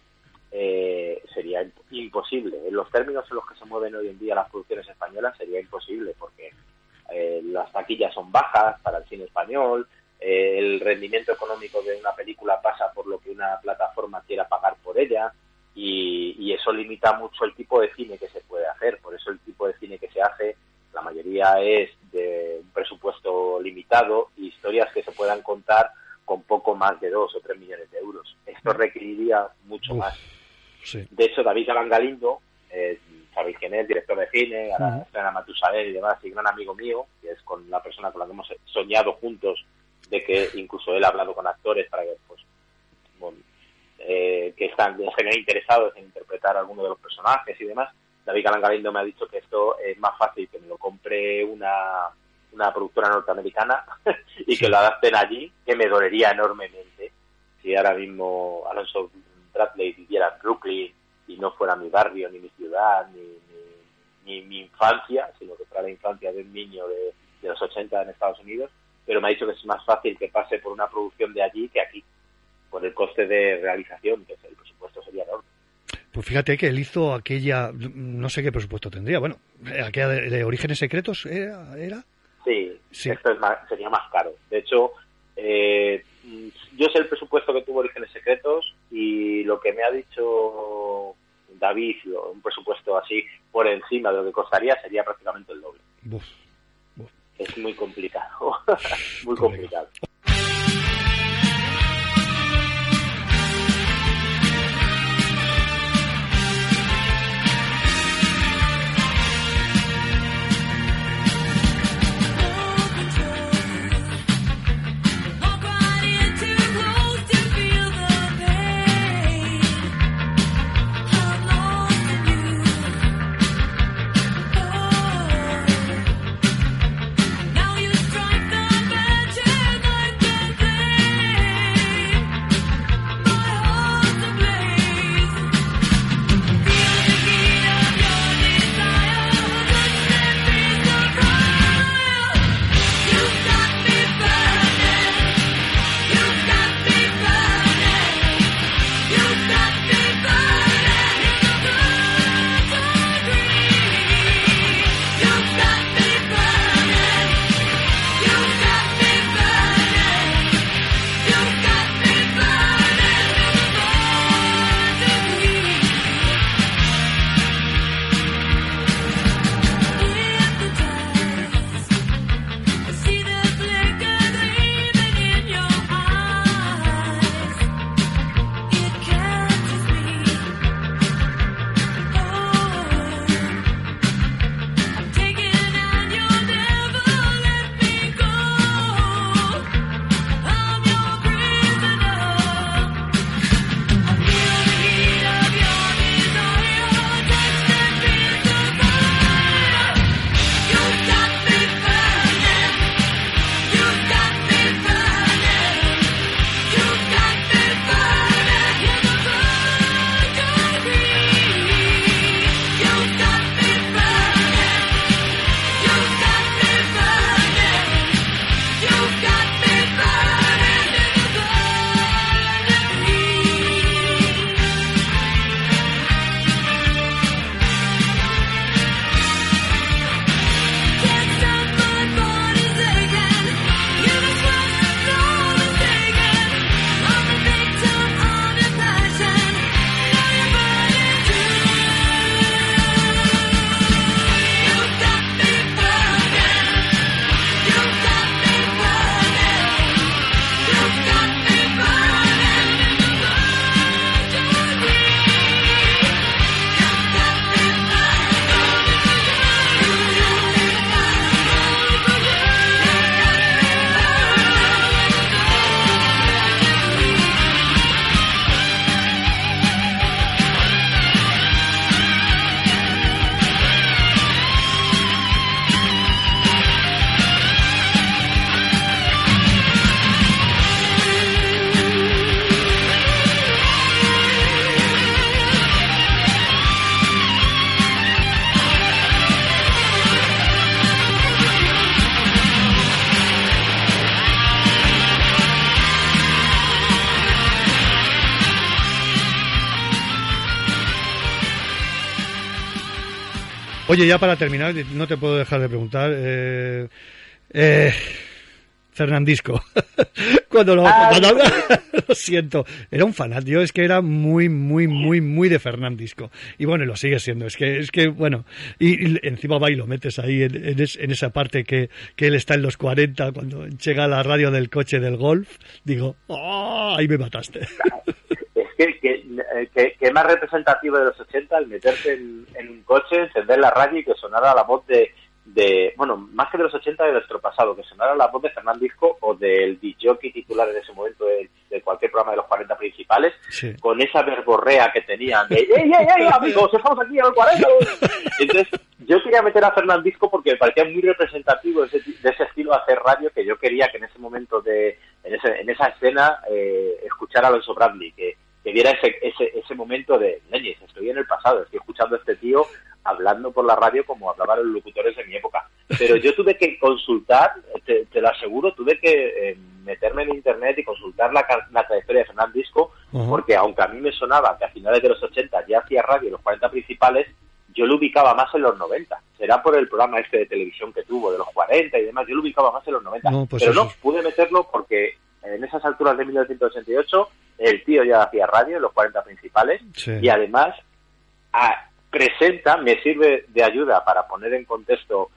eh, sería imp- imposible. En los términos en los que se mueven hoy en día las producciones españolas sería imposible porque eh, las taquillas son bajas para el cine español, eh, el rendimiento económico de una película pasa por lo que una plataforma quiera pagar por ella y, y eso limita mucho el tipo de cine que se puede hacer. Por eso el tipo de cine que se hace, la mayoría es de un presupuesto limitado y historias que se puedan contar con poco más de dos o tres millones de euros. Esto requeriría mucho Uf, más. Sí. De hecho, David Galán Galindo, eh, sabéis quién es, director de cine, ahora estrena Matusalén y demás, y gran amigo mío, que es con la persona con la que hemos soñado juntos, de que incluso él ha hablado con actores para que, pues, bueno, eh, que están interesados en interpretar alguno de los personajes y demás. David Galán Galindo me ha dicho que esto es más fácil que me lo compre una, una productora norteamericana [laughs] y que lo adapten allí, que me dolería enormemente si ahora mismo Alonso Bradley viviera en Brooklyn y no fuera mi barrio, ni mi ciudad, ni, ni, ni mi infancia, sino que fuera la infancia de un niño de, de los 80 en Estados Unidos, pero me ha dicho que es más fácil que pase por una producción de allí que aquí, por el coste de realización, que el presupuesto sería enorme. Pues fíjate que él hizo aquella, no sé qué presupuesto tendría, bueno, aquella de, de Orígenes Secretos era, era. Sí, Sí. esto es más- sería más caro. De hecho, eh, yo sé el presupuesto que tuvo Orígenes Secretos y lo que me ha dicho David, un presupuesto así por encima de lo que costaría, sería prácticamente el doble. Es muy complicado, [laughs] muy complicado. Oye, ya para terminar, no te puedo dejar de preguntar. Eh, eh, Fernandisco. [laughs] cuando lo, Ah, cuando- lo [laughs] siento, era un fanático, es que era muy, muy, muy, muy de Fernandisco. Y bueno, lo sigue siendo, es que, es que bueno, y, y encima va y lo metes ahí en, en es- en esa parte que, que él está en los 40, cuando llega a la radio del coche del golf, digo, ¡oh! ahí me mataste. Es que, que, eh, que- que más representativo de los 80 el meterte en, en un coche, encender la radio y que sonara la voz de, de, bueno, más que de los 80 de nuestro pasado, que sonara la voz de Fernandisco o del DJ titular en ese momento de, de cualquier programa de los 40 principales, Sí. con esa verborrea que tenían de ¡Ey, ey, ey, amigos! ¡Estamos aquí en el 40! Entonces, yo quería meter a Fernandisco porque me parecía muy representativo de ese, de ese estilo de hacer radio que yo quería que en ese momento de, en, ese- en esa escena, eh, escuchar a Alonso Bradley, que, que viera ese, ese, ese momento de, leñes, estoy en el pasado, estoy escuchando a este tío hablando por la radio como hablaban los locutores de mi época. Pero yo tuve que consultar, te, te lo aseguro, tuve que eh, meterme en internet y consultar la, la trayectoria de Fernán Disco, porque aunque a mí me sonaba que a finales de los 80 ya hacía radio en los 40 principales, yo lo ubicaba más en los 90. Será por el programa este de televisión que tuvo, de los 40 y demás, yo lo ubicaba más en los 90. No, pues Pero eso no, pude meterlo porque en esas alturas de 1988 el tío ya hacía radio en los 40 principales Sí. y además a- presenta, me sirve de ayuda para poner en contexto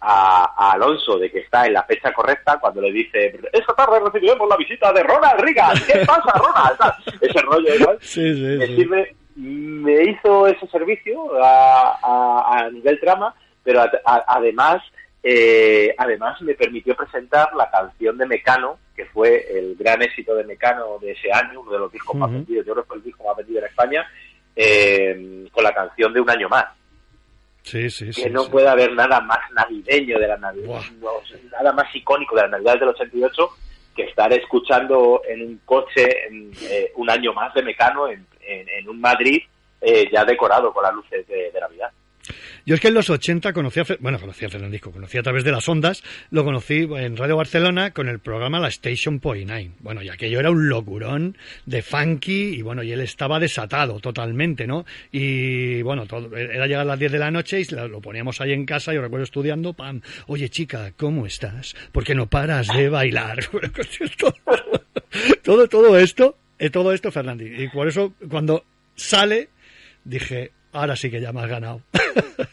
a, a Alonso de que está en la fecha correcta cuando le dice esta tarde recibiremos la visita de Ronald Reagan ¿qué pasa Ronald? [laughs] Ese rollo sí, me sirve me hizo ese servicio a, a- a nivel trama pero además eh, además me permitió presentar la canción de Mecano que fue el gran éxito de Mecano de ese año uno de los discos más vendidos yo creo que fue el disco más vendido en España eh, con la canción de Un año más Sí, sí, que sí. no puede haber nada más navideño de la Navidad, no, nada más icónico de la Navidad del 88 que estar escuchando en un coche en, eh, un año más de Mecano en, en- en un Madrid eh, ya decorado con las luces de, de Navidad. Yo es que en los 80 conocí a, bueno, conocí a Fernandisco, conocí a través de las ondas, lo conocí en Radio Barcelona con el programa La Station Point Nine. Bueno, y aquello era un locurón de funky y bueno, y él estaba desatado totalmente, ¿no? Y bueno, era llegar a las 10 de la noche y lo, poníamos ahí en casa, yo recuerdo estudiando, pam, oye chica, ¿cómo estás? ¿Por qué no paras de bailar? [laughs] todo, todo esto, eh, todo esto Fernandí. Y por eso cuando sale, dije, ahora sí que ya me has ganado. [laughs]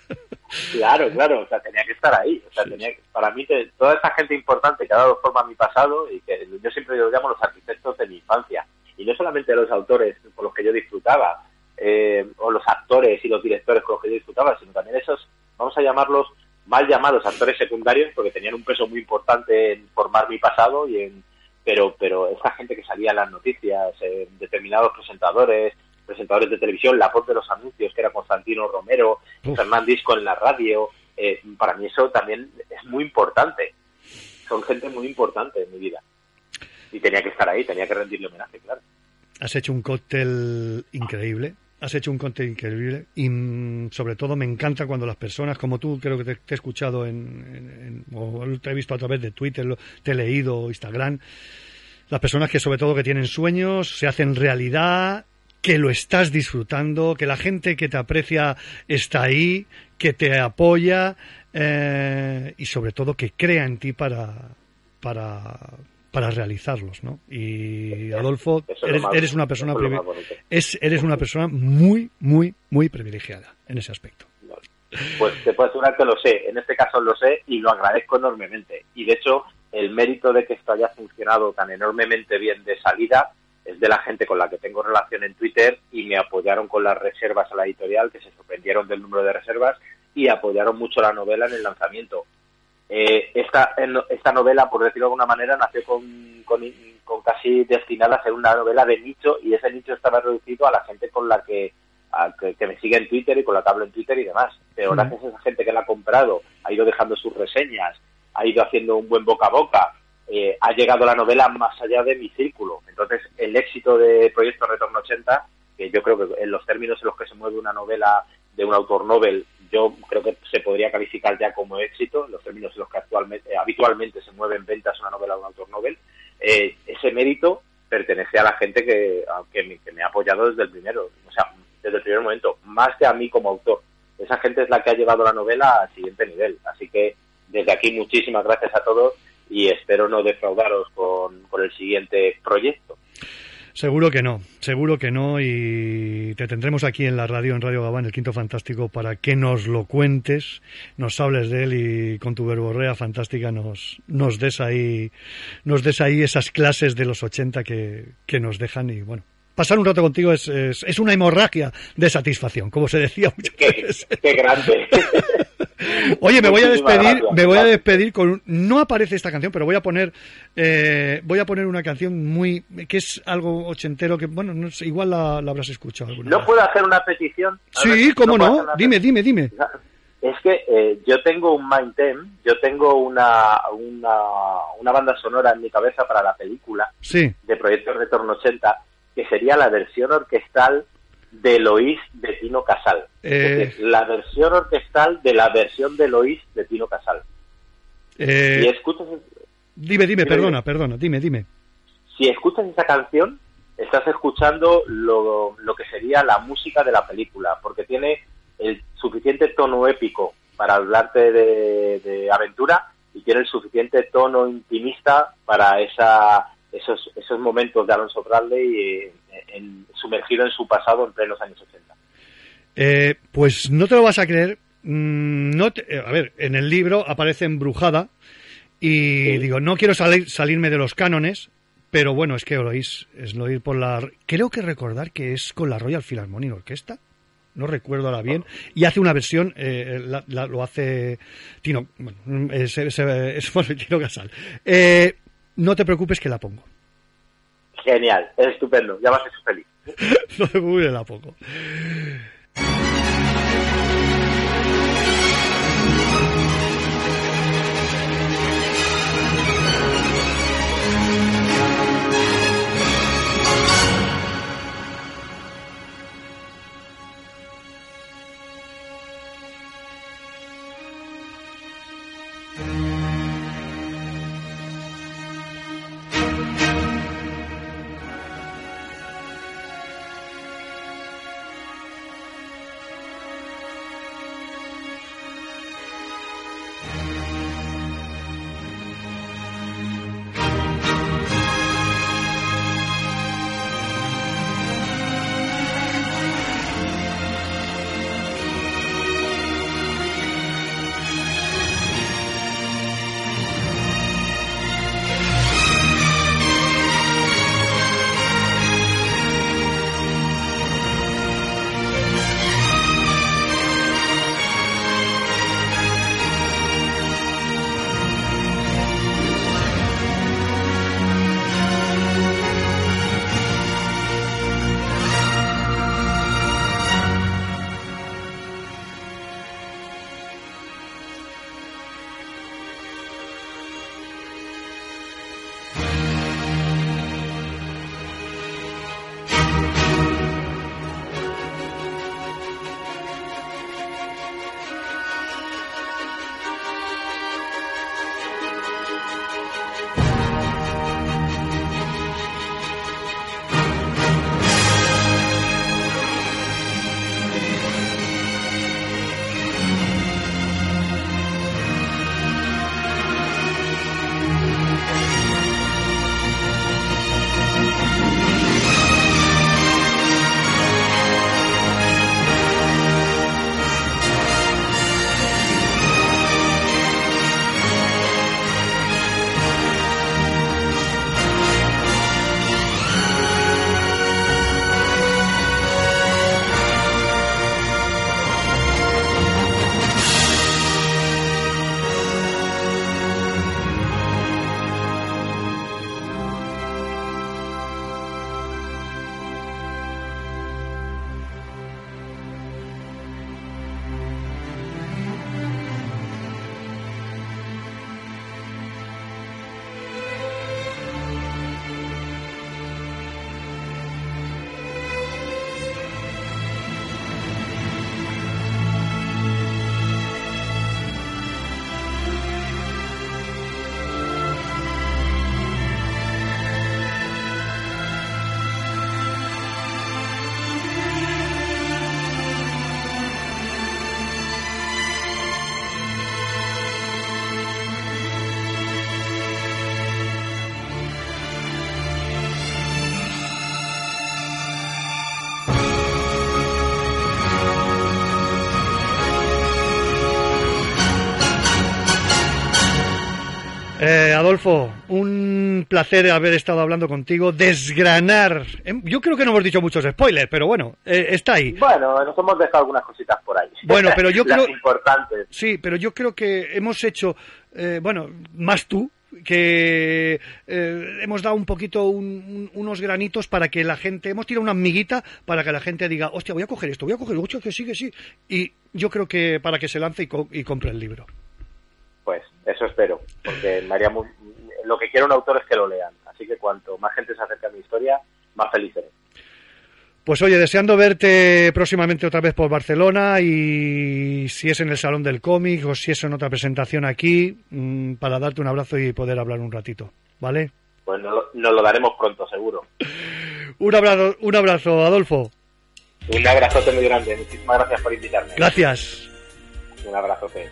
Claro, claro, o sea, tenía que estar ahí. O sea, tenía que- para mí, te- toda esta gente importante que ha dado forma a mi pasado y que yo siempre los llamo los arquitectos de mi infancia. Y no solamente los autores con los que yo disfrutaba, eh, o los actores y los directores con los que yo disfrutaba, sino también esos, vamos a llamarlos mal llamados actores secundarios, porque tenían un peso muy importante en formar mi pasado y en pero pero esa gente que salía en las noticias, eh, determinados presentadores, presentadores de televisión, la voz de los anuncios, que era Constantino Romero, Uf. Fernán Disco en la radio, eh, para mí eso también es muy importante. Son gente muy importante en mi vida. Y tenía que estar ahí, tenía que rendirle homenaje, claro. Has hecho un cóctel increíble. Has hecho un cóctel increíble y mm, sobre todo me encanta cuando las personas como tú, creo que te, te he escuchado en, en- en- o te he visto a través de Twitter, lo- te he leído, Instagram, las personas que sobre todo que tienen sueños, se hacen realidad, que lo estás disfrutando, que la gente que te aprecia está ahí, que te apoya eh, y sobre todo que crea en ti para, para, para realizarlos, ¿no? Y Adolfo, eres, una persona es, eres una persona muy, muy, muy privilegiada en ese aspecto. Pues te puedo asegurar que lo sé, en este caso lo sé y lo agradezco enormemente. Y de hecho, el mérito de que esto haya funcionado tan enormemente bien de salida es de la gente con la que tengo relación en Twitter y me apoyaron con las reservas a la editorial, que se sorprendieron del número de reservas y apoyaron mucho la novela en el lanzamiento. Eh, esta, en- esta novela, por decirlo de alguna manera, nació con, con, con casi destinada a ser una novela de nicho y ese nicho estaba reducido a la gente con la que, a- que, que me sigue en Twitter y con la que hablo en Twitter y demás. Pero gracias a esa gente que la ha comprado, ha ido dejando sus reseñas, ha ido haciendo un buen boca a boca, eh, ha llegado la novela más allá de mi círculo. Entonces, el éxito de Proyecto Retorno 80, que yo creo que en los términos en los que se mueve una novela de un autor novel, yo creo que se podría calificar ya como éxito, en los términos en los que actualmente, eh, habitualmente se mueve en ventas una novela de un autor novel, eh, ese mérito pertenece a la gente que, a- que, me, que me ha apoyado desde el primero, o sea, desde el primer momento, más que a mí como autor. Es esa gente es la que ha llevado la novela al siguiente nivel. Así que desde aquí muchísimas gracias a todos y espero no defraudaros con, con el siguiente proyecto. Seguro que no, seguro que no y te tendremos aquí en la radio, en Radio Gabán, el Quinto Fantástico, para que nos lo cuentes, nos hables de él y con tu verborrea fantástica nos, nos des ahí, nos des ahí esas clases de los 80 que, que nos dejan y bueno. Pasar un rato contigo es, es, es una hemorragia de satisfacción, como se decía muchas veces. Qué grande. [laughs] Oye, me voy a despedir, me voy a despedir con no aparece esta canción, pero voy a poner eh, voy a poner una canción muy que es algo ochentero que bueno, no sé, igual la, la habrás escuchado alguna ¿No vez. puedo hacer una petición? Sí, cómo no. Dime, dime, dime. Es que eh, yo tengo un mind theme, yo tengo una, una, una banda sonora en mi cabeza para la película Sí. de Proyecto Retorno 80, que sería la versión orquestal de Loís de Tino Casal. Eh. Es la versión orquestal de la versión de Loís de Tino Casal. Eh, Si escuchas, dime, dime, dime, perdona, dime. perdona, dime, dime. si escuchas esa canción, estás escuchando lo, lo que sería la música de la película, porque tiene el suficiente tono épico para hablarte de, de aventura y tiene el suficiente tono intimista para esa, esos, esos momentos de Alonso Bradley eh, en- sumergido en su pasado en plenos años 80. Eh, pues no te lo vas a creer. mm, No te- eh, a ver, en el libro aparece embrujada y digo, no quiero salir, salirme de los cánones, pero bueno, es que Eloís es lo ir por la... Creo que recordar que es con la Royal Philharmonic Orquesta, no recuerdo ahora bien, y hace una versión, eh, la- la- lo hace Tino, bueno, es, [laughs] es- es- Tino Casal. Eh, no te preocupes que la pongo. Genial, es estupendo, ya vas a ser feliz. [laughs] no te preocupes que Adolfo, un placer haber estado hablando contigo, desgranar. em, Yo creo que no hemos dicho muchos spoilers, pero bueno, eh, está ahí. Bueno, nos hemos dejado algunas cositas por ahí. Bueno, pero yo [laughs] creo- importantes. Sí, pero yo creo que hemos hecho, eh, bueno, más tú, que eh, hemos dado un poquito un- un- unos granitos para que la gente, hemos tirado una amiguita para que la gente diga, hostia, voy a coger esto, voy a coger, hostia, que sí, que sí. Y yo creo que para que se lance y, co- y compre el libro. Pues eso espero, porque me haría muy- lo que quiere un autor es que lo lean. Así que cuanto más gente se acerque a mi historia, más feliz seré. Pues oye, deseando verte próximamente otra vez por Barcelona y si es en el Salón del Cómic o si es en otra presentación aquí, mm, para darte un abrazo y poder hablar un ratito, ¿vale? Pues nos lo, nos lo daremos pronto, seguro. [laughs] Un abrazo, un abrazo, Adolfo. Un abrazote muy grande. Muchísimas gracias por invitarme. Gracias. Un abrazote.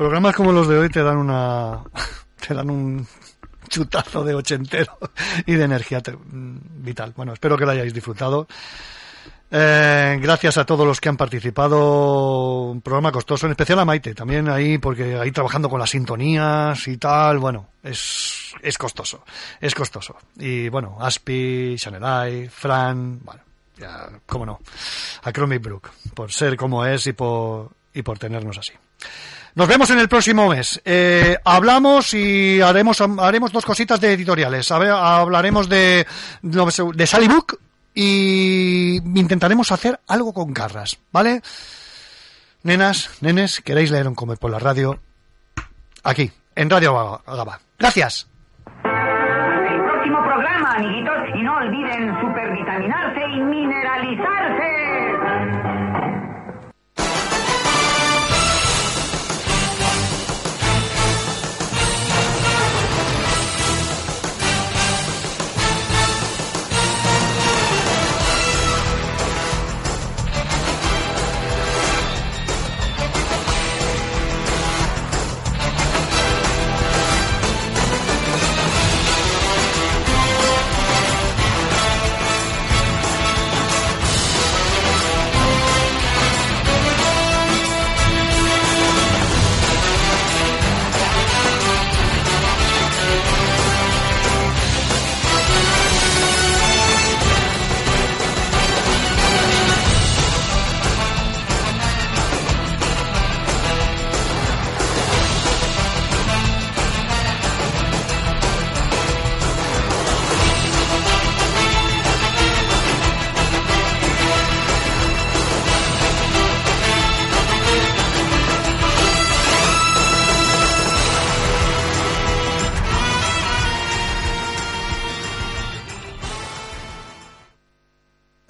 Programas como los de hoy te dan una. [laughs] te dan un chutazo de ochentero y de energía mm, vital. Bueno, espero que lo hayáis disfrutado. Eh, gracias a todos los que han participado. Un programa costoso, en especial a Maite, también ahí, porque ahí trabajando con las sintonías y tal, bueno, es, es costoso, es costoso. Y bueno, Aspi, Chanelai, Fran, bueno, ya, cómo no, a Brook, por ser como es y por, y por tenernos así. Nos vemos en el próximo mes. Eh, hablamos y haremos, haremos dos cositas de editoriales. Hablaremos de, de Sally Book y intentaremos hacer algo con garras, ¿vale? Nenas, nenes, ¿queréis leer un comer por la radio? Aquí, en Radio Gaba. Gracias. Amiguitos, y no olviden y mineralizarse.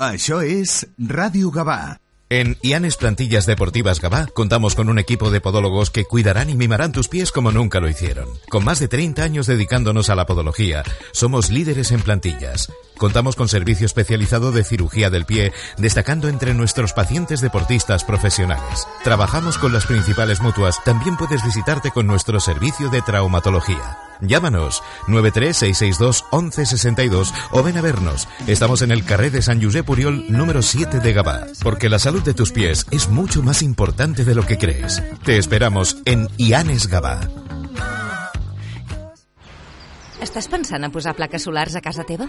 Això és Ràdio Gavà. En Ianes Plantillas Deportivas Gabá contamos con un equipo de podólogos que cuidarán y mimarán tus pies como nunca lo hicieron. Con más de 30 años dedicándonos a la podología, somos líderes en plantillas. Contamos con servicio especializado de cirugía del pie, destacando entre nuestros pacientes deportistas profesionales. Trabajamos con las principales mutuas, también puedes visitarte con nuestro servicio de traumatología. Llámanos 936621162 o ven a vernos. Estamos en el carré de San Josep Puriol número 7 de Gabá, porque la salud de tus pies es mucho más importante de lo que crees. Te esperamos en Ianes Gabá. Estàs pensant a posar plaques solars a casa teva?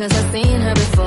Cause I've seen her before.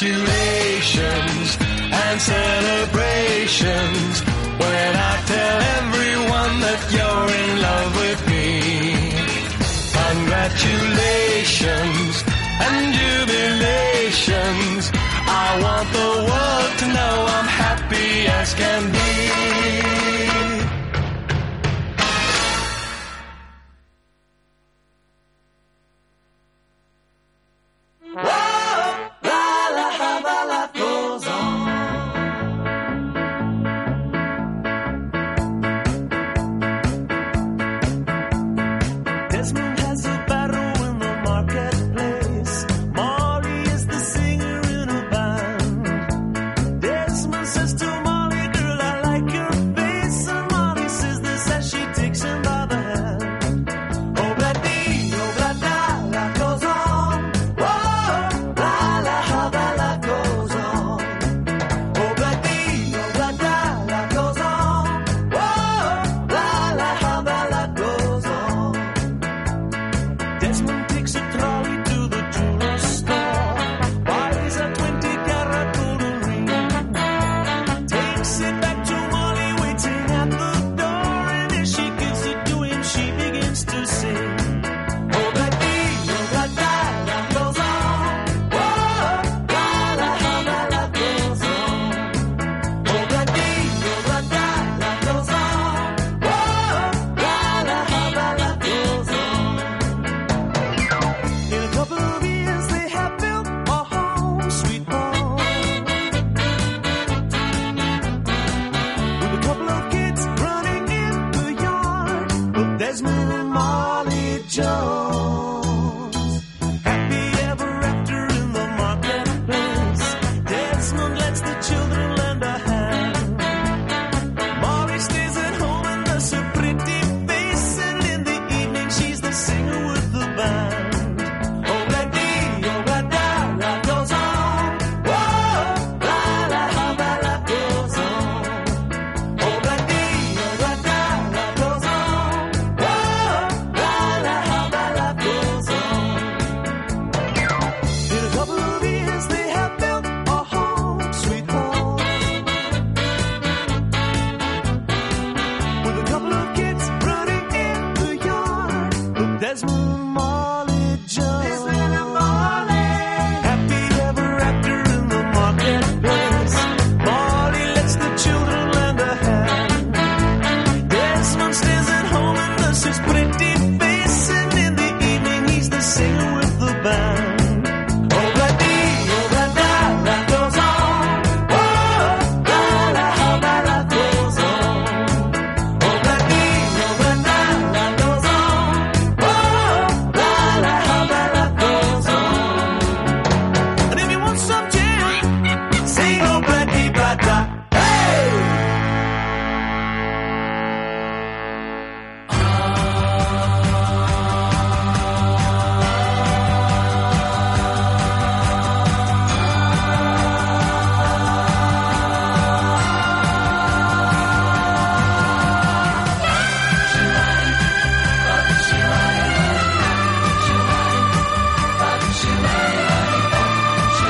congratulations and celebrations when I tell everyone that you're in love with me. Congratulations and jubilations. I want the world to know I'm happy as can be.